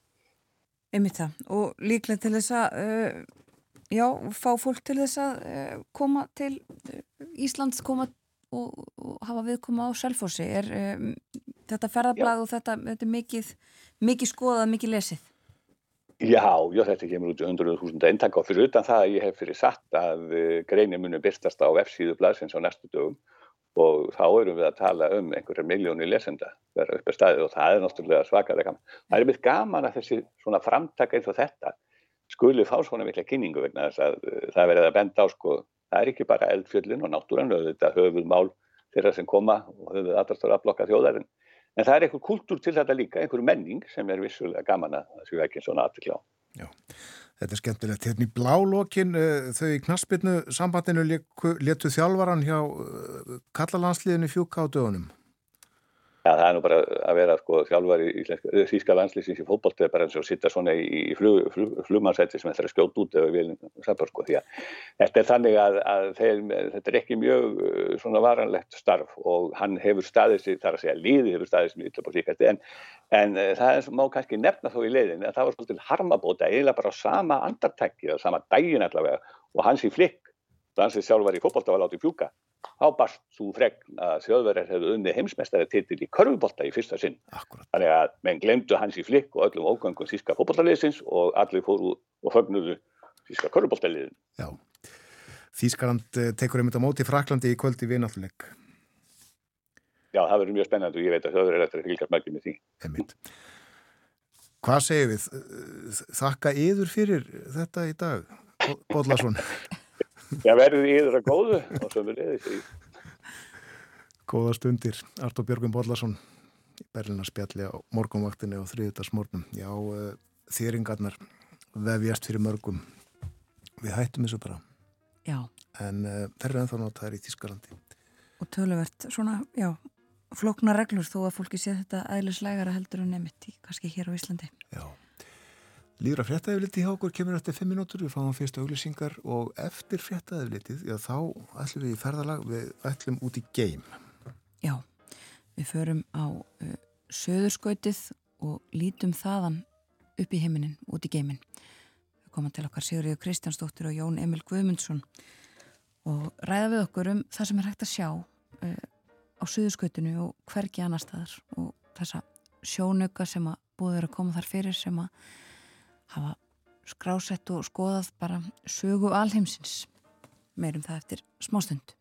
Einmitt það, og líklega til þess að uh, já, fá fólk til þess að uh, koma til uh, Íslands koma og, og hafa viðkoma á selfósi er um, þetta ferðarblad og þetta, þetta er mikið, mikið skoðað, mikið lesið? Já, já, þetta kemur út í 100.000 eintak og fyrir utan það að ég hef fyrir satt að greini muni byrstast á F-síðu bladsins á næstu dögum og þá erum við að tala um einhverjar miljónu lesenda vera upp á staði og það er náttúrulega svakalega gaman. Það er mjög gaman að þessi svona framtak eins og þetta skuli fá svona mikla kynningu vegna þess að uh, það verið að benda á sko, það er ekki bara eldfjöllin og náttúran þetta höfuð mál þeirra sem koma og höfuð aðrastur að blokka þjóðarinn. En það er einhver kultúr til þetta líka, einhver menning sem er vissulega gaman að séu ekki svona aðtikla á. Já. Þetta er skemmtilegt. Hérna í blálókin eh, þau í knaspinu sambandinu letu þjálfvaran hjá eh, kallalandsliðinu fjúka á dögunum. Já, það er nú bara að vera sko þjálfar í Þíska landslýsins í fótboltu er bara eins og sitta svona í flug, flug, flugmannsætti sem þetta er skjótt út eða viljum saman sko því að þetta er þannig að, að þeir, þetta er ekki mjög uh, svona varanlegt starf og hann hefur staðið sér, þar að segja líði hefur staðið sér på síkast en, en uh, það er, má kannski nefna þó í leiðin að það var svolítið harmabóta eiginlega bara á sama andartæki eða sama dægin allavega og hans í flikk dansið sjálfar í fótbolta var látið fjúka þá barst svo fregn að þjóðverðar hefðu unni heimsmeistari titil í körfubólta í fyrsta sinn. Akkurat. Þannig að menn glemdu hans í flikk og öllum ógangum síska fótbóltaliðsins og allir fóru og fögnudu síska körfubóltaliðin. Já, Þískaland eh, tekur einmitt á móti Fraklandi í kvöldi viðnáttúrleik. Já, það verður mjög spennandi og ég veit að þjóðverðar er eftir að fylgjast mækjum með því. Einmitt. Hvað segir við? Þakka yður fyrir þetta í dag, Bodlason. [laughs] Já, verður yfir að góðu og svo verður yfir því. Góða stundir, Artur Björgum Bodlason í Berlinarspjalli á morgunvaktinni og þriðutarsmórnum. Já, uh, þýringarnar vefjast fyrir mörgum. Við hættum þessu bara. Já. En uh, þeir eru ennþá notaður í Tískalandi. Og töluvert svona, já, flokna reglur þó að fólki sé þetta aðlislegara heldur en nefnitt í kannski hér á Íslandi. Já. Lýra fréttaðifliti hjá okkur kemur eftir 5 minútur, við fáum fyrst auglýsingar og eftir fréttaðiflitið, já þá ætlum við í ferðalag, við ætlum út í geim. Já, við förum á uh, söðurskautið og lítum þaðan upp í heiminin, út í geimin. Við komum til okkar Sigurður Kristjánsdóttir og Jón Emil Guðmundsson og ræða við okkur um það sem er hægt að sjá uh, á söðurskautinu og hvergi annar staðar og þessa sjónauka sem að búið er að koma þar fyrir sem að hafa skrásett og skoðað bara sögu alheimsins. Meirum það eftir smástund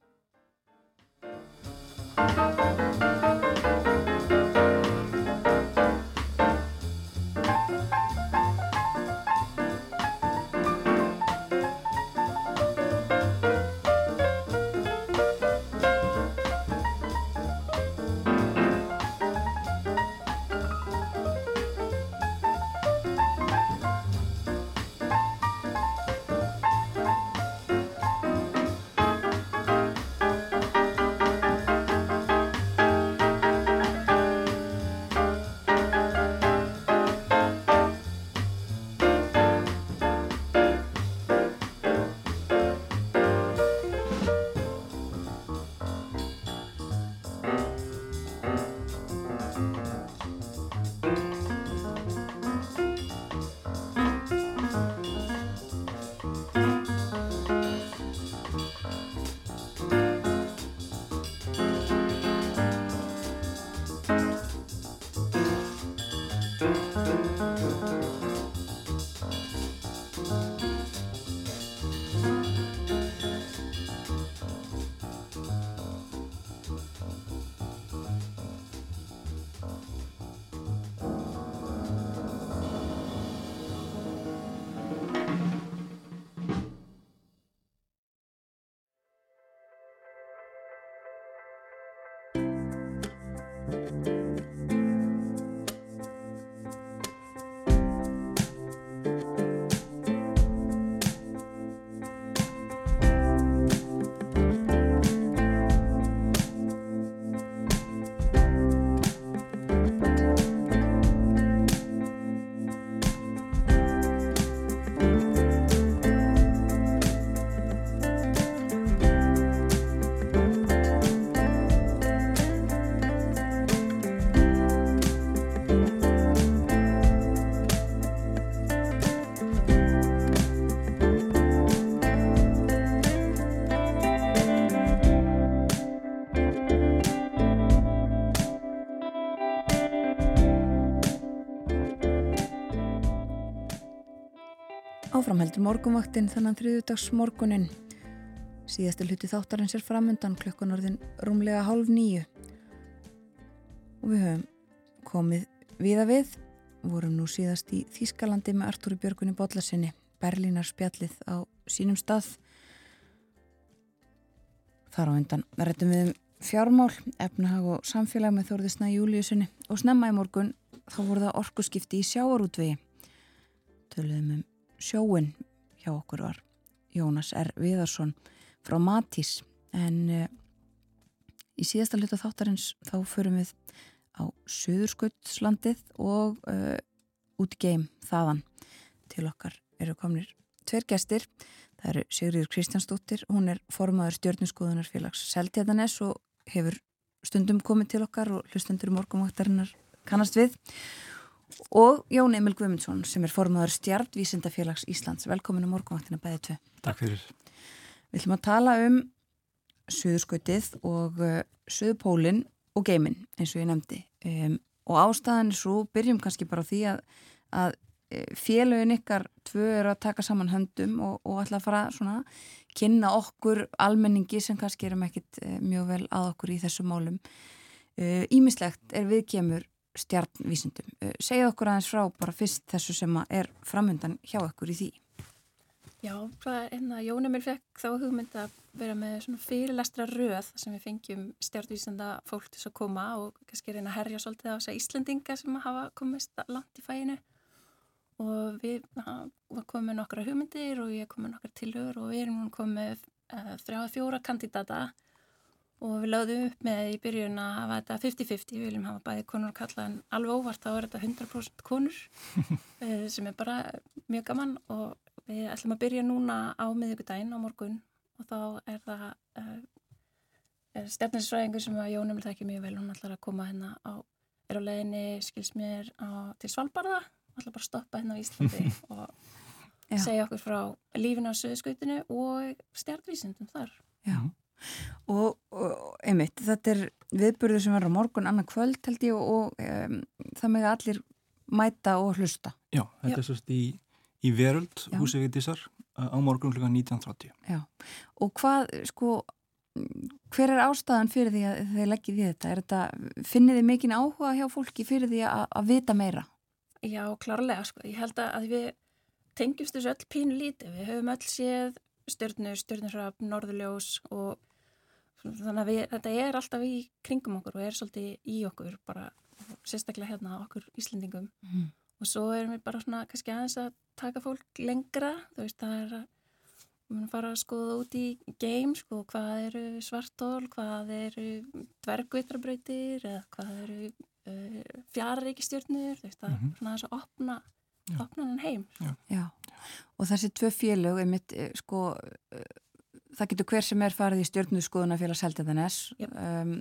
Áframheldur morgunvaktinn þannan þriðudags morgunin. Síðastu hluti þáttarins er framundan klukkan orðin rúmlega hálf nýju. Og við höfum komið viða við. Vorum nú síðast í Þískalandi með Artúri Björgunni Bodlasinni, Berlínar spjallið á sínum stað. Þar á undan rættum við um fjármál, efnahag og samfélag með Þórðisna Júliusinni og snemma í morgun þá voru það orkuskipti í sjáarútvegi. Töluðum um sjóin hjá okkur var Jónas R. Viðarsson frá Matís. En uh, í síðasta hluta þáttarins þá förum við á Suðursköldslandið og uh, út í geim þaðan. Til okkar eru komnir tver gestir. Það eru Sigriður Kristjánsdóttir hún er formaður stjórnusgóðunarfélags Seltjæðanes og hefur stundum komið til okkar og hlustendur morgumvaktarinnar kannast við og Jón Emil Guðmundsson sem er formadur Stjartvísindafélags Íslands. Velkomin á morgunvaktina bæðið tvö. Takk fyrir. Við ætlum að tala um Suðurskautið og uh, Suðupólinn og geiminn eins og ég nefndi um, og ástæðan er svo, byrjum kannski bara á því að, að uh, félögin ykkar tvö eru að taka saman höndum og, og ætla að fara svona kynna okkur almenningi sem kannski erum ekkit uh, mjög vel að okkur í þessu málum. Ímislegt uh, er viðkjemur stjarnvísindum. Eh, segja okkur aðeins frá bara fyrst þessu sem er framöndan hjá okkur í því. Já, hérna Jónumil fekk þá hugmynd að vera með fyrirlestra röð sem við fengjum stjartvísanda fólk til að koma og kannski reyna að herja svolítið á þess að Íslandinga sem hafa komist langt í fæinu og við komum með nokkra hugmyndir og ég kom með nokkra tilhör og við erum komið uh, þrjáða fjóra kandidata og við lögðum upp með í byrjun að hafa þetta 50-50, við viljum hafa bæði konur og kalla en alveg óvart þá er þetta 100% konur [laughs] eh, sem er bara mjög gaman og við ætlum að byrja núna á miðugudaginn á morgun og þá er það uh, stefninsfræðingur sem að Jónum vil þekki mjög vel, hún ætlar að koma hérna á, er á leginni, skils mér á, til Svalbardha, ætlar bara að stoppa hérna á Íslandi [laughs] og Já. segja okkur frá lífinu á söðskautinu og stjartvísindum þar. Já. Og, og einmitt, þetta er viðburður sem verður á morgun annar kvöld held ég og, og um, það með allir mæta og hlusta. Já, þetta Já. er sérst í, í Veröld, húsið við Dissar á morgun kl. 19.30. Já, og hvað, sko, hver er ástæðan fyrir því að þið leggjið við þetta? þetta finnir þið mikinn áhuga hjá fólki fyrir því að, að vita meira? Já, klárlega, sko. Ég held að við tengjumst þessu öll pínu lítið. Við höfum öll séð stjórnur, stjórnurrafn, norðuljós og þannig að við, þetta er alltaf í kringum okkur og er svolítið í okkur bara sérstaklega hérna okkur Íslendingum mm. og svo erum við bara svona kannski aðeins að taka fólk lengra þú veist það er að við munum fara að skoða út í game sko hvað eru svartól, hvað eru dvergvitrabröytir eða hvað eru uh, fjarrikistjórnur þú veist það er mm -hmm. svona þess að opna opna hann heim Já. Já. og þessi tvö félög er mitt eh, sko það getur hver sem er farið í stjórnuskoðuna fyrir að selja þennes um,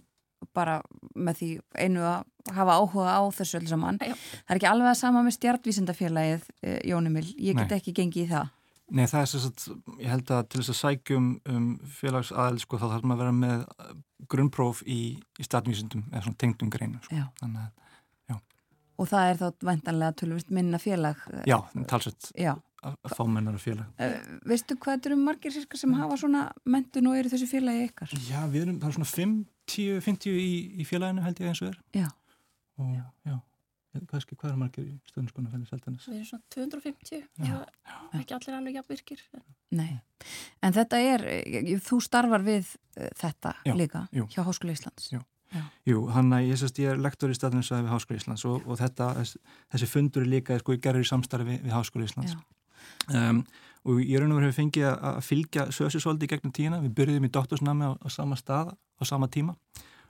bara með því einu að hafa áhuga á þessu öll saman. Já. það er ekki alveg að sama með stjartvísindafélagið eh, Jónumil, ég get Nei. ekki gengið í það. Nei, það er svo að ég held að til þess að sækjum um félagsaðel sko, þá þarf maður að vera með uh, grunnpróf í, í stjartvísindum eða svona tengdum greinu sko. þannig að Og það er þá vantanlega tölvist minna félag Já, talsett Já að fá mennar að félag. Uh, Veistu hvað eru margir sirka sem hafa svona mentun og eru þessu félagi ykkar? Já, við erum, það er svona 50-50 í, í félaginu held ég eins og er. Já. Og já, kannski hvað eru margir í stöðniskona Við erum svona 250 já. Já, ekki allir alveg jafnvirkir Nei, en þetta er þú starfar við uh, þetta já, líka jú. hjá Háskóla Íslands? Já Já. Jú, hann að ég, ég er lektor í staðninsvæði við Háskóla Íslands og, og þetta, þessi fundur er líka sko, gerður í samstarfi við, við Háskóla Íslands um, og ég raun og verið fengið að fylgja Sösi svolítið gegnum tíina, við byrjuðum í doktorsnami á, á sama stað, á sama tíma.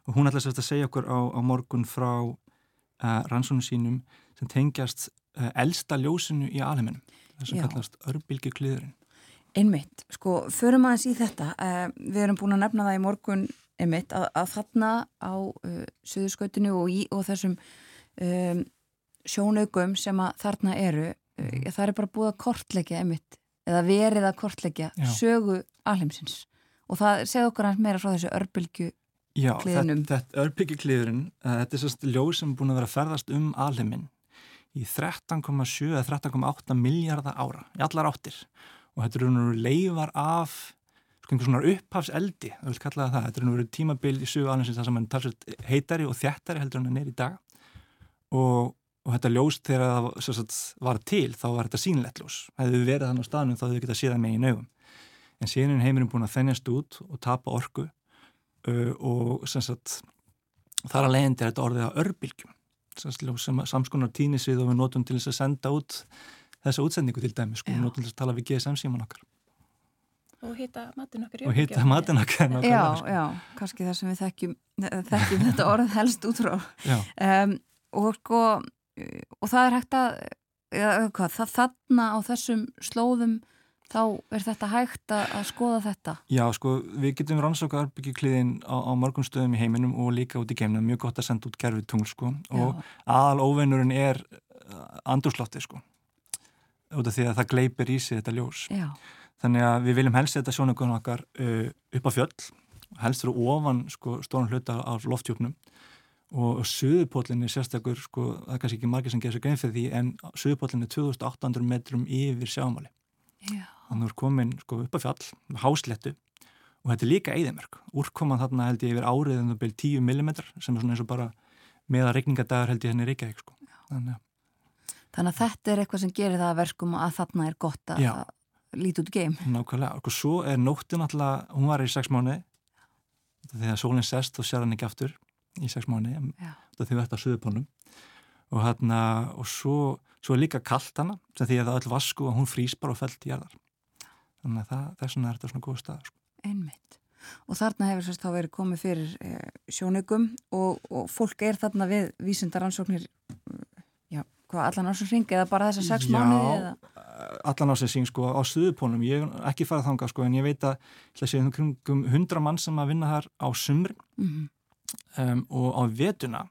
Og hún ætlaði að segja okkur á, á morgun frá uh, rannsónu sínum sem tengjast uh, elsta ljósinu í alheiminum. Þess að kallast örbylgi kliðurinn Einmitt, sko, förum aðeins í þetta. Uh, við erum búin að nefna það í morgun einmitt, að, að þarna á uh, Suðurskautinu og, og þessum um, sjónaugum sem að þarna eru. Það er bara búið að kortleggja einmitt, eða verið að kortleggja Já. sögu alheimsins. Og það segð okkar hans meira frá þessu örbylgu Já, þetta, þetta örbylgu kliðurinn uh, þetta er sérst ljóð sem búin að vera að ferðast um alheimin í 13,7 eða 13,8 miljardar ára í allar áttir. Og þetta eru nú leifar af sko svona upphafseldi, það vil kalla það þetta eru nú tímabil í sögu alveg sem er talsveit heitari og þjættari heldur það er í dag. Og, og þetta ljós þegar það sagt, var til þá var þetta sínlegt ljós. Hefðu verið þannig á staðnum þá hefðu getað með í naugum en síðan er heimurinn búin að þennjast út og tapa orku uh, og sagt, þar að leiðandi er þetta orðið að örbylgjum. Sem samskonar tínisvið og við notum til þess að senda út þessa útsendingu til dæmi sko, við notum til þess að tala við GSM síman okkar. Og hýta matin okkar og hýta matin okkar já, sko. já, kannski það sem við þekkjum, [laughs] þekkjum þetta orð helst út frá. Um, og sko og það er hægt að hvað, það þarna á þessum slóðum þá er þetta hægt að, að skoða þetta? Já, sko, við getum rannsóka arbyggjukliðin á, á mörgum stöðum í heiminum og líka út í geimna, mjög gott að senda út gerfið tungl, sko, og Já. aðal óveinurinn er uh, andurslótti, sko út af því að það gleipir í sig þetta ljós. Já. Þannig að við viljum helst þetta sjónugunum okkar uh, upp á fjöll, helst eru ofan, sko, stórn hluta af loftjóknum og söðupóllinni sérstakur, sko, það er kannski ekki margir sem gerir sér grein fyrir því, en söðupóllinni er 2800 metrum yfir sjámáli. Já. Hann er komin sko, upp á fjall, háslettu og þetta er líka eðimörk úrkoman þarna held ég yfir árið en það byrjir 10 mm sem er svona eins og bara meða regningadagar held ég henni ríkja sko. þannig, þannig að þetta er eitthvað sem gerir það að verkum að þarna er gott að líti út geim. Nákvæmlega, og svo er nóttin alltaf, hún var í 6 mánu þegar sólinn sest og sér hann ekki aftur í 6 mánu þegar þau verða á söðupónum og, og svo, svo er líka kallt hana sem því að það all vasku og hún frýs bara og fælt í jarðar þannig að það, þess vegna er þetta svona góð stað sko. Einmitt. Og þarna hefur sérst þá verið komið fyrir eh, sjónögum og, og fólk er þarna við vísindaransóknir eh, já, hvað, allan ásins ringi eða bara þessar sex já, mánuði eða? allan ásins ringi sko á stuðupónum ég hef ekki farað þanga sko en ég veit að sé um hundra mann sem að vinna þar á sumri mm -hmm. Um, og á vetuna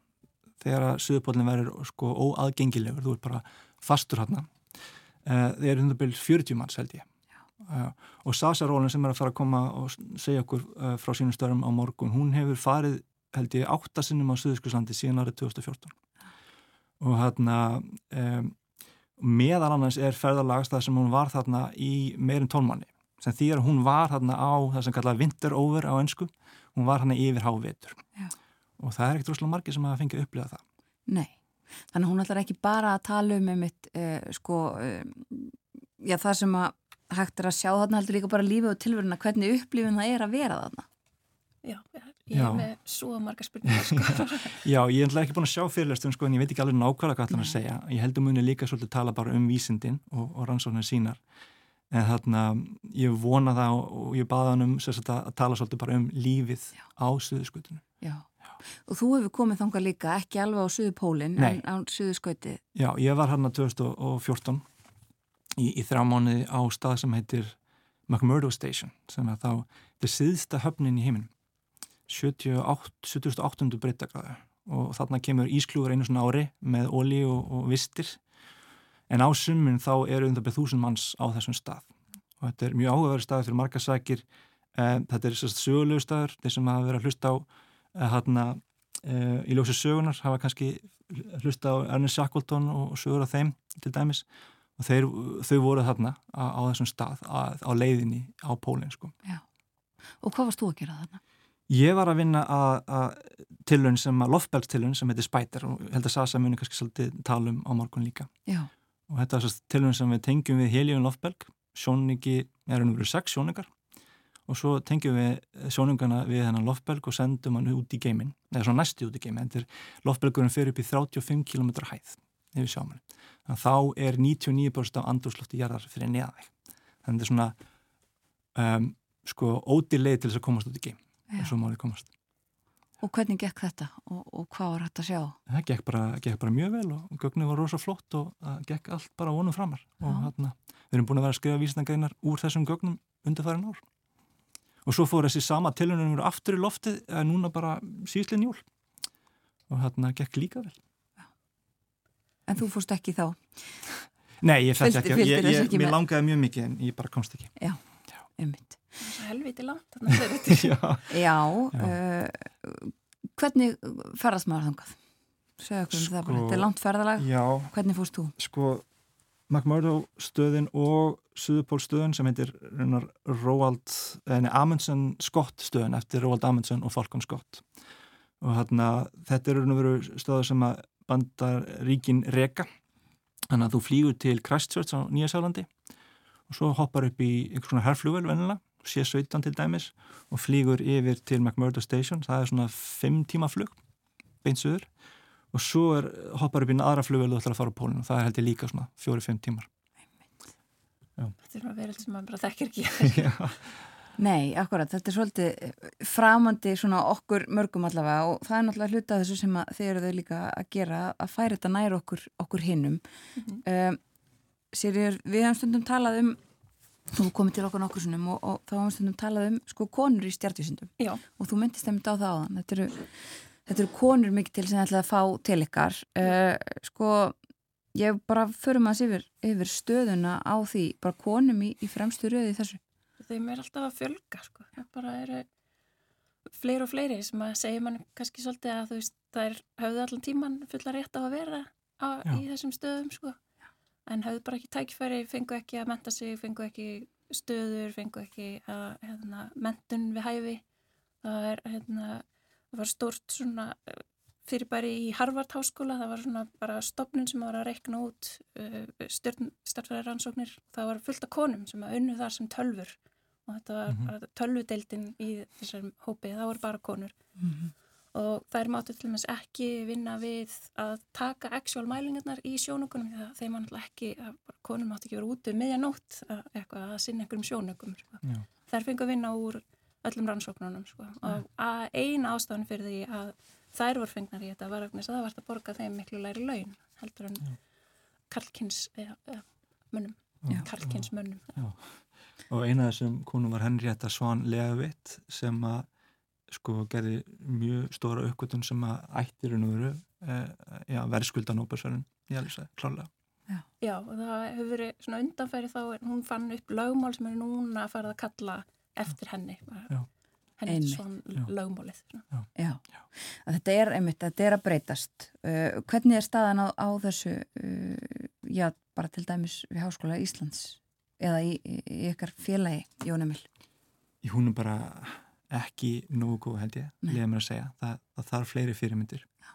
þegar stuðupólinn verður sko óaðgengilegur, þú er bara fastur hérna uh, þeir eru hundur byrjum 40 manns held ég. Uh, og Sasa Rólin sem er að fara að koma og segja okkur uh, frá sínum störum á morgun, hún hefur farið held ég áttasinnum á Suðurskuslandi síðan árið 2014 og hérna um, meðal annars er ferðarlagstað sem hún var þarna í meirin tónmanni sem því að hún var þarna á það sem kallaði winter over á ennsku hún var þarna yfir hávetur Já. og það er ekkert rosalega margir sem hafa fengið upplegað það. Nei, þannig að hún ætlar ekki bara að tala um um eitt uh, sko, já það sem að hægt er að sjá þarna heldur líka bara lífið og tilveruna hvernig upplifin það er að vera þarna. Já, ég er með svo marga spurningar sko. Já, ég er [laughs] ekki búin að sjá fyrirlestum sko en ég veit ekki alveg nákvæmlega hvað það er að segja. Ég heldur muni líka svolítið tala bara um vísindin og, og rannsóknir sínar en þarna ég vona það og, ég baða hann um sagt, að tala svolítið bara um lífið Já. á Suðuskutinu og þú hefur komið þánga líka ekki alveg á Suðupólinn en á Suðuskuti Já, ég var hann að 2014 í, í þrjá mánuði á stað sem heitir McMurdo Station sem er þá þetta síðsta höfnin í heiminum. 78. breytagráðu og þarna kemur ísklúður einu svona ári með óli og, og vistir en á summun þá eru undan beð þúsund manns á þessum stað. Og þetta er mjög áhugaverð stað fyrir marga sækir eh, þetta er sérst sögulegu staður. Þeir sem hafa verið að hlusta á eh, hérna eh, í ljósi sögunar hafa kannski hlusta á Ernest Shackleton og sögur á þeim til dæmis. Og þeir, þau voru þarna á, á þessum stað á, á leiðinni á pólinn sko. Og hvað varst þú að gera þarna? Ég var að vinna að tilun sem að Lofbergstilun sem heitir Spider og held að Sasa muni kannski svolítið talum á morgun líka. Já. Og þetta er þess að tilun sem við tengjum við Helium Lofberg sjóningi, er hann verið sex sjóningar og svo tengjum við sjóningana við hennan Lofberg og sendum hann út í geimin, eða svo næsti út í geimin Lofbergurinn fyrir upp í 35 km hæð yfir sjámanni þá er 99% af andurslótti jarðar fyrir neðaðeg. Þannig að þetta er svona um, sko ódileið til þess að komast út í geim. Og svo málið komast. Og hvernig gekk þetta og, og hvað var þetta að sjá? Það gekk bara, gekk bara mjög vel og gögnu var rosa flott og það gekk allt bara vonum framar Já. og hérna við erum búin að vera að skrifa vísnangreinar úr þessum gögnum undarfærin ár. Og svo fór þessi sama tilhörnum aftur í loftið núna bara síðlinn jól og hérna gekk líka vel. En þú fórst ekki þá? Nei, ég fætti ekki, ég, ég, ég mér langaði mjög mikið en ég bara komst ekki. Já, ummitt. Helviti langt, er. [laughs] Já, Já uh, hvernig ferðast maður þangað? segja okkur um sko, það bara, þetta er langt ferðalag já, hvernig fórst þú? Sko, McMurdo stöðin og Suðupól stöðin sem heitir Roald Amundsen Scott stöðin eftir Roald Amundsen og Falcon Scott og hérna þetta eru stöðar sem að bandar ríkin reka þannig að þú flýgur til Christchurch á Nýjasálandi og svo hoppar upp í einhvers konar herrflugvel vennilega C-17 til dæmis og flýgur yfir til McMurdo Station. Það er svona 5 tíma flug beint söður og svo er, hoppar upp í aðra flugvel og ætlar að fara á pólun og það er held ég líka svona 4-5 tímar. Þetta er svona verið sem maður bara þekkir ekki. [laughs] Nei, akkurat, þetta er svolítið eh, framandi svona okkur mörgum allavega og það er náttúrulega hluta þessu sem þeir eru þau líka að gera að færa þetta nær okkur, okkur hinnum mm -hmm. um, Sýrjur, við hefum stundum talað um þú komið til okkur nokkur svonum og, og þá hefum stundum talað um sko konur í stjartvísindum og þú myndist þeim þetta á það á þann þetta eru, þetta eru konur mikið til sem ætlaði að fá til ykkar. Uh, sko ég bara förum að yfir, yfir stöðuna á því. Bara konum í, í fremstu röði þessu. Þeim er alltaf að fjölga sko. það bara eru fleiri og fleiri sem að segja mann kannski svolítið að þú veist það er höfðu allan tíman fulla rétt á að vera á, í þessum stöðum sko en höfðu bara ekki tækifæri, fengu ekki að menta sig fengu ekki stöður fengu ekki að hérna, mentun við hæfi. Það er hérna það var stort svona fyrir bara í Harvard háskóla. Það var svona bara stopnun sem var að reikna út stjórnfæri rannsóknir það var fullt af konum sem að unnu þar sem tölfur og þetta var mm -hmm. tölvudeildin í þessum hópi, það voru bara konur. Mm -hmm. Og þær máttu til meins ekki vinna við að taka actual mælingarnar í sjónugunum því að þeim var náttúrulega ekki, konur máttu ekki vera út um miðjanótt að, að sinna einhverjum sjónugum sko. þær fengið að vinna úr öllum rannsóknunum sko. og eina ástafan fyrir því að þær voru fengnar í þetta var að það var að borga þeim miklu læri laun heldur en Karlkins eða, eða mönnum Karlkins mönnum. Og eina af þessum konum var Henrietta Svan Leavitt sem að sko gerði mjög stóra uppgötun sem að ættir hún veru eh, verðskuldan ópersverðin ég alveg klálega Já. Já, og það hefur verið svona undanfæri þá hún fann upp lögmál sem er núna að fara að kalla eftir henni Já. henni svona lögmálið Já. Já, þetta er einmitt, þetta er að breytast uh, hvernig er staðan á, á þessu uh, já, bara til dæmis við Háskóla Íslands eða í, í ykkar félagi, Jón Emil? Hún er bara ekki nógu góð held ég, liða mér að segja. Það, það þarf fleiri fyrirmyndir Já.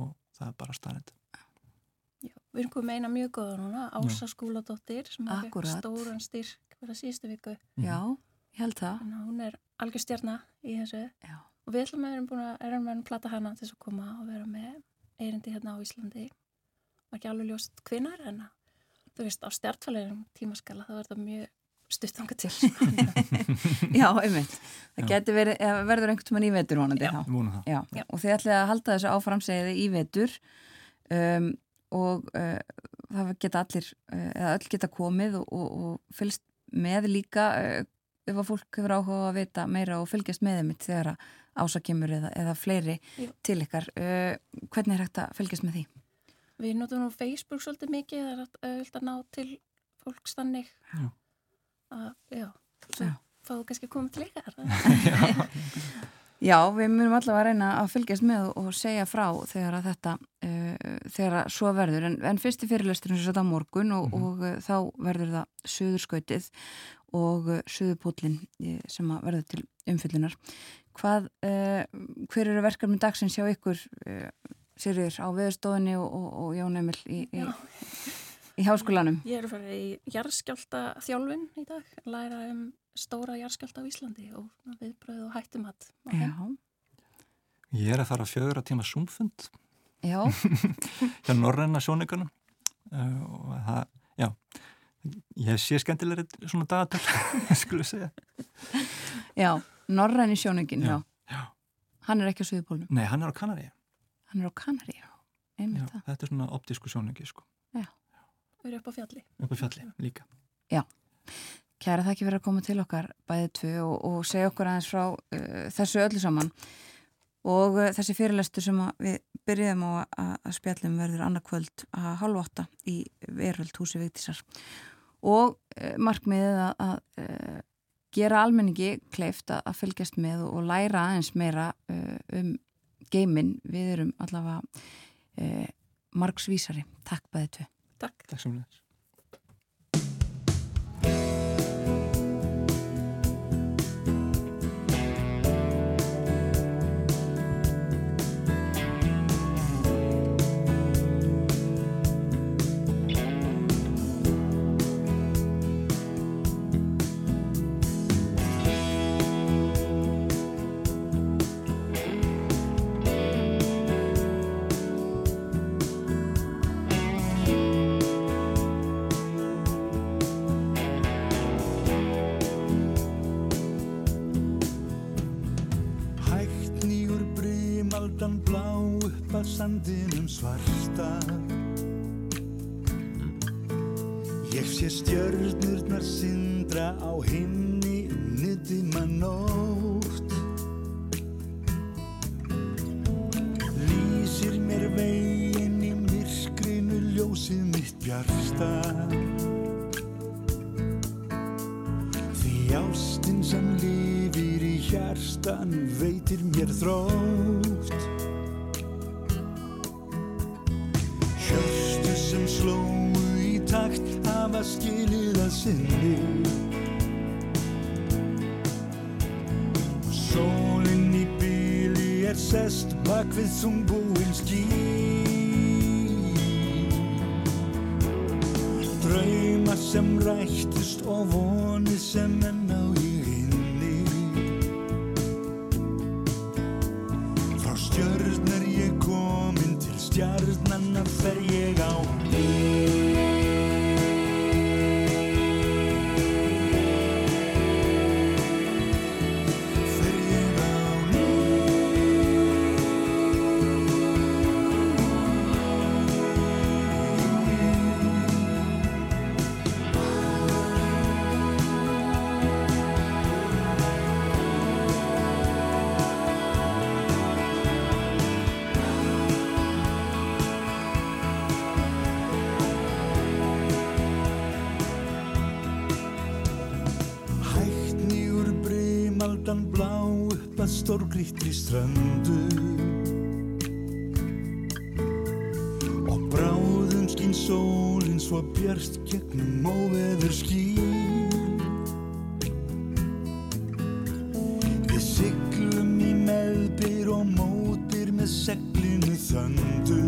og það er bara starrend Já, við erum komið eina mjög góða núna Ása Skúladóttir sem fekk stóran styrk fyrir síðustu viku. Já, ég held það. Þannig, Hún er algjör stjarnar í þessu. Já. og við ætlum að erum búin að erum að plata hana til þess að koma og vera með eirindi hérna á Íslandi. Og ekki alveg ljóst kvinnar en þú veist, á stjartfæleginum tímaskala þá er þetta mjög stuttanga til [laughs] Já, einmitt það getur verið, verður einhvern veginn í vetur vonandi Já, það Já. Já. og þið ætlaði að halda þessu áframsegiði í vetur um, og uh, það geta allir uh, eða öll geta komið og, og, og fylgst með líka uh, ef að fólk hefur áhuga að vita meira og fylgjast með þeim þegar ásakimur eða, eða fleiri Jú. til ykkar uh, hvernig er hægt að fylgjast með því? Við notum nú Facebook svolítið mikið, það er auðvitað að ná til fólks þannig já. Að, já, svo fáðu kannski að koma til ykkar. [laughs] já, við munum allavega að reyna að fylgjast með og segja frá þegar að þetta, uh, þegar að svo verður, en, en fyrsti fyrirlestur er þetta á morgun og, mm -hmm. og uh, þá verður það söðurskautið og uh, söðupótlinn sem verður til umfyllunar. Hvað, uh, hver eru verkefni dagsins hjá ykkur uh, Sirður á viðstofunni og, og, og Jón Emil í, í, í háskólanum. Ég er að fara í jarðskjálta þjálfun í dag, læra um stóra jarðskjálta á Íslandi og viðbröð og hættumat. Já. Ég er að fara að fjögra tíma sumfund. Já. [laughs] Hjá Norræna sjónikunum uh, og það, já, ég sé skemmtilegri svona dagatöl, [laughs] skulle ég segja. Já, Norræni sjónikun, já. já. Hann er ekki á Suðupólunum. Nei, hann er á Kanaríu. Hann er á Kanari, já. já þetta er svona optísku sjóningi, sko. Já. Og eru upp á fjalli. Upp á fjalli, líka. Já. Kæra það ekki verið að koma til okkar bæðið tvö og, og segja okkur aðeins frá uh, þessu öllu saman og uh, þessi fyrirlestu sem við byrjuðum á að, spjallum verður annarkvöld að halva åtta í veröld húsi Vigtísar og uh, markmiðið að, að uh, gera almenningi kleift að, að fylgjast með og læra aðeins meira uh, um geimin, við erum allavega eh, margsvísari. Takk bæðið tvö. Takk. Takk zumbu. Brimaldan blá upp að stórgrýttri ströndu. Og bráðum skín sólinn svo björst gegnum óveður skín Við siglum í meðbyr og mótir með seglinu þöndu.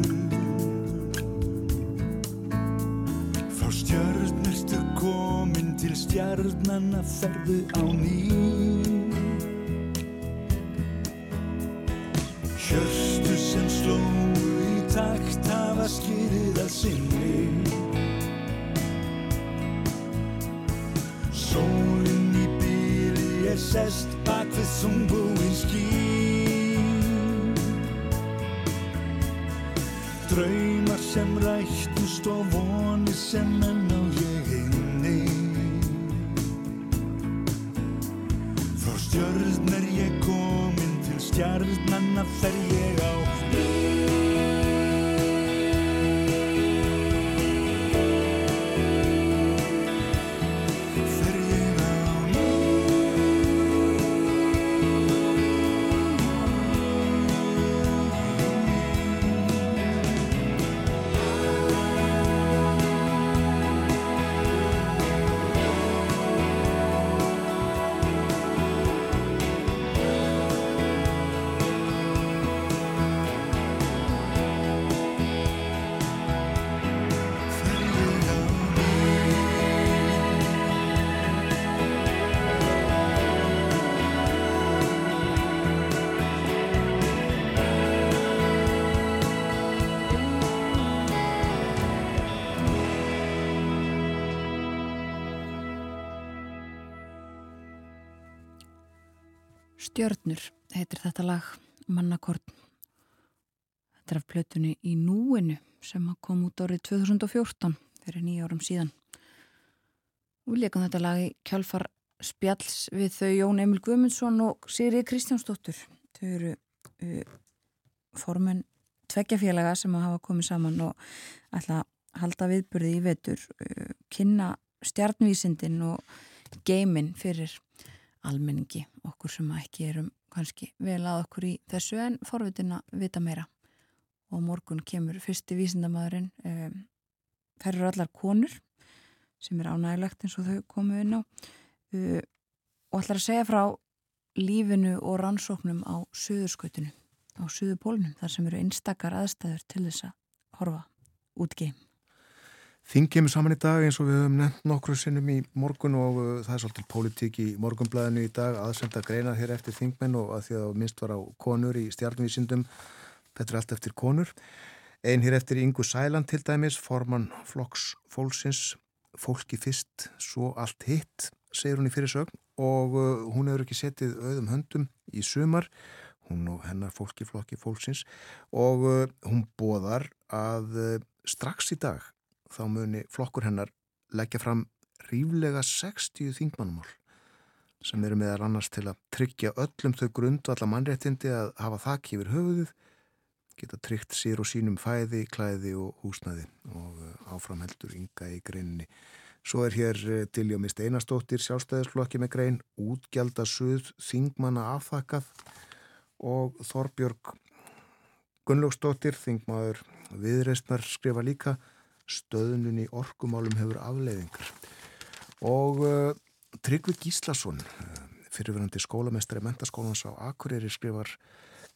Frá stjörn ertu komin til stjarnanna ferðu á ný Stjörnur heitir þetta lag Mannakorn. Þetta er af plötunni í núinu sem kom út árið 2014 fyrir nýja árum síðan. Við leikum þetta lag í kjálfar spjalls við þau Jón Emil Guðmundsson og Sigri Kristjánsdóttur. Þau eru uh, formun tveggjafélaga sem hafa komið saman og ætla að halda viðburði í vetur, uh, kynna stjarnvísindin og geimin fyrir almenningi, okkur sem ekki erum kannski vel að okkur í þessu en forvitin að vita meira. Og morgun kemur fyrsti vísindamæðurinn um, þær eru allar konur sem er ánægilegt eins og þau komu inn á uh, og ætlar að segja frá lífinu og rannsóknum á söðurskautinu á söðupólunum þar sem eru einstakar aðstæður til þess að horfa út geim Þing kemur saman í dag eins og við höfum nefnt nokkru sinnum í morgun og uh, það er svolítið pólitík í morgunblæðinu í dag aðsenda greinar hér eftir þingmenn og að því að minnst var á konur í stjarnvísindum. Þetta er allt eftir konur. Einn hér eftir Ingu Sæland til dæmis formann Flokks Fólksins fólki fyrst, svo allt hitt segir hún í fyrirsögn. Og uh, hún hefur ekki setið auðum höndum í sumar hún og hennar fólki flokki fólksins. Og uh, hún bóðar að uh, strax í dag þá muni flokkur hennar leggja fram ríflega 60 þingmannmál sem eru meðal annars til að tryggja öllum þau grund og alla mannréttindi að hafa þakk yfir höfuðuð, geta tryggt sér og sínum fæði, klæði og húsnaði og uh, áframheldur ynga í greininni. Svo er hér uh, Diljómi Steinastóttir sjálfstæðisflokki með grein, útgjaldasuð, þingmanna afþakkað og Þorbjörg Gunnlaugstóttir, þingmaður viðreistnar skrifa líka stöðunum í orkumálum hefur afleiðingar. Og uh, Tryggvi Gíslason uh, fyrirverandi skólamestari mentaskólans á Akureyri skrifar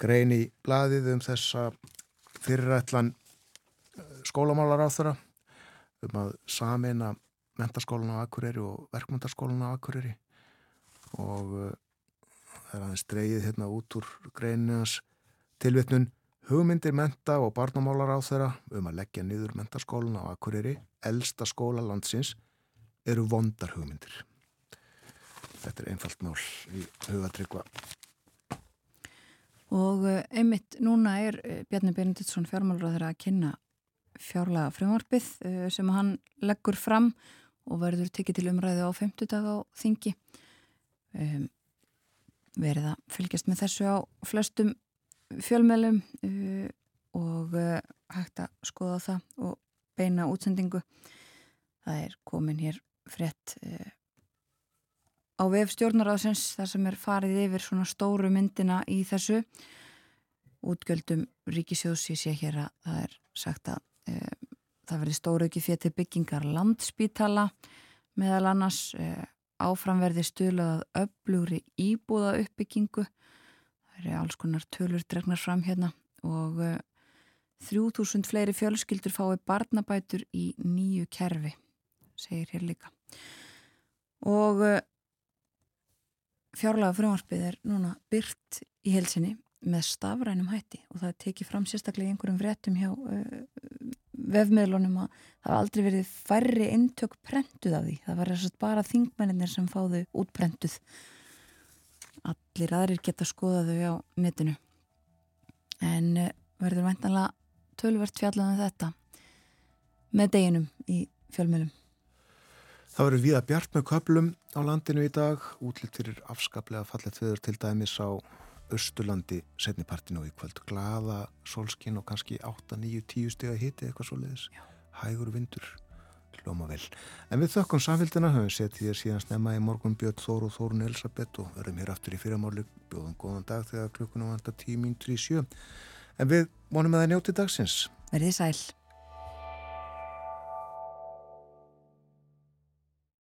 grein í bladið um þessa fyrirætlan skólamálar á þeirra um að samina mentaskólan á Akureyri og verkmyndaskólan á Akureyri. Og það er aðeins dreyið hérna út úr greininas tilvitnun Hugmyndir menta og barnamálar á þeirra um að leggja niður mentaskólan á Akureyri, elsta skóla landsins, eru vondar hugmyndir. Þetta er einfalt mál í hugatryggva. Og uh, einmitt núna er uh, Bjarni Berndidsson fjármálur að kynna fjárlega frumvarpið uh, sem hann leggur fram og verður tekið til umræðu á 50 dag á þingi. Um, verið að fylgjast með þessu á flestum fjölmjölum uh, og uh, hægt að skoða það og beina útsendingu. Það er komin hér frett uh, á vef stjórnaráðsins þar sem er farið yfir svona stóru myndina í þessu útgjöldum ríkisjóðs ég sé hér að það er sagt að það verði stóru ekki fyrir byggingar landspítala meðal annars áframverði stuðlaðað öflugri íbúða uppbyggingu Það eru alls konar tölur dregnar fram hérna og uh, 3000 fleiri fjölskyldur fái barnabætur í nýju kerfi, segir hér líka. Og uh, fjárlega frumvarpið er núna byrt í helsinni með stafrænum hætti og það tekið fram sérstaklega einhverjum fréttum hjá uh, vefmiðlunum að það var aldrei verið færri eintök prentuð af því. Það var bara þingmenninir sem fáðu útprentuð allir aðrir geta skoða þau á netinu. En eh, verður væntanlega tölvert fjallaðan um þetta með deginum í fjölmjölum Það verður viða bjart með köplum á landinu í dag. Útlitt fyrir afskaplega fallet viður til dæmis á Östurlandi setnipartinu í kvöld glaða solskin og kannski 8, 9, 10 steg að hiti eitthvað svo leiðis hægur vindur hljóma vel. En við þökkum samfélgina höfum setið þér síðan snemma í morgun Björn Þór og Þórun Elisabeth og verðum hér aftur í fyrramáli bjóðum góðan dag þegar klukkunum vantar tíminn 3-7. En við vonum að það njóti dagsins. Verðið sæl.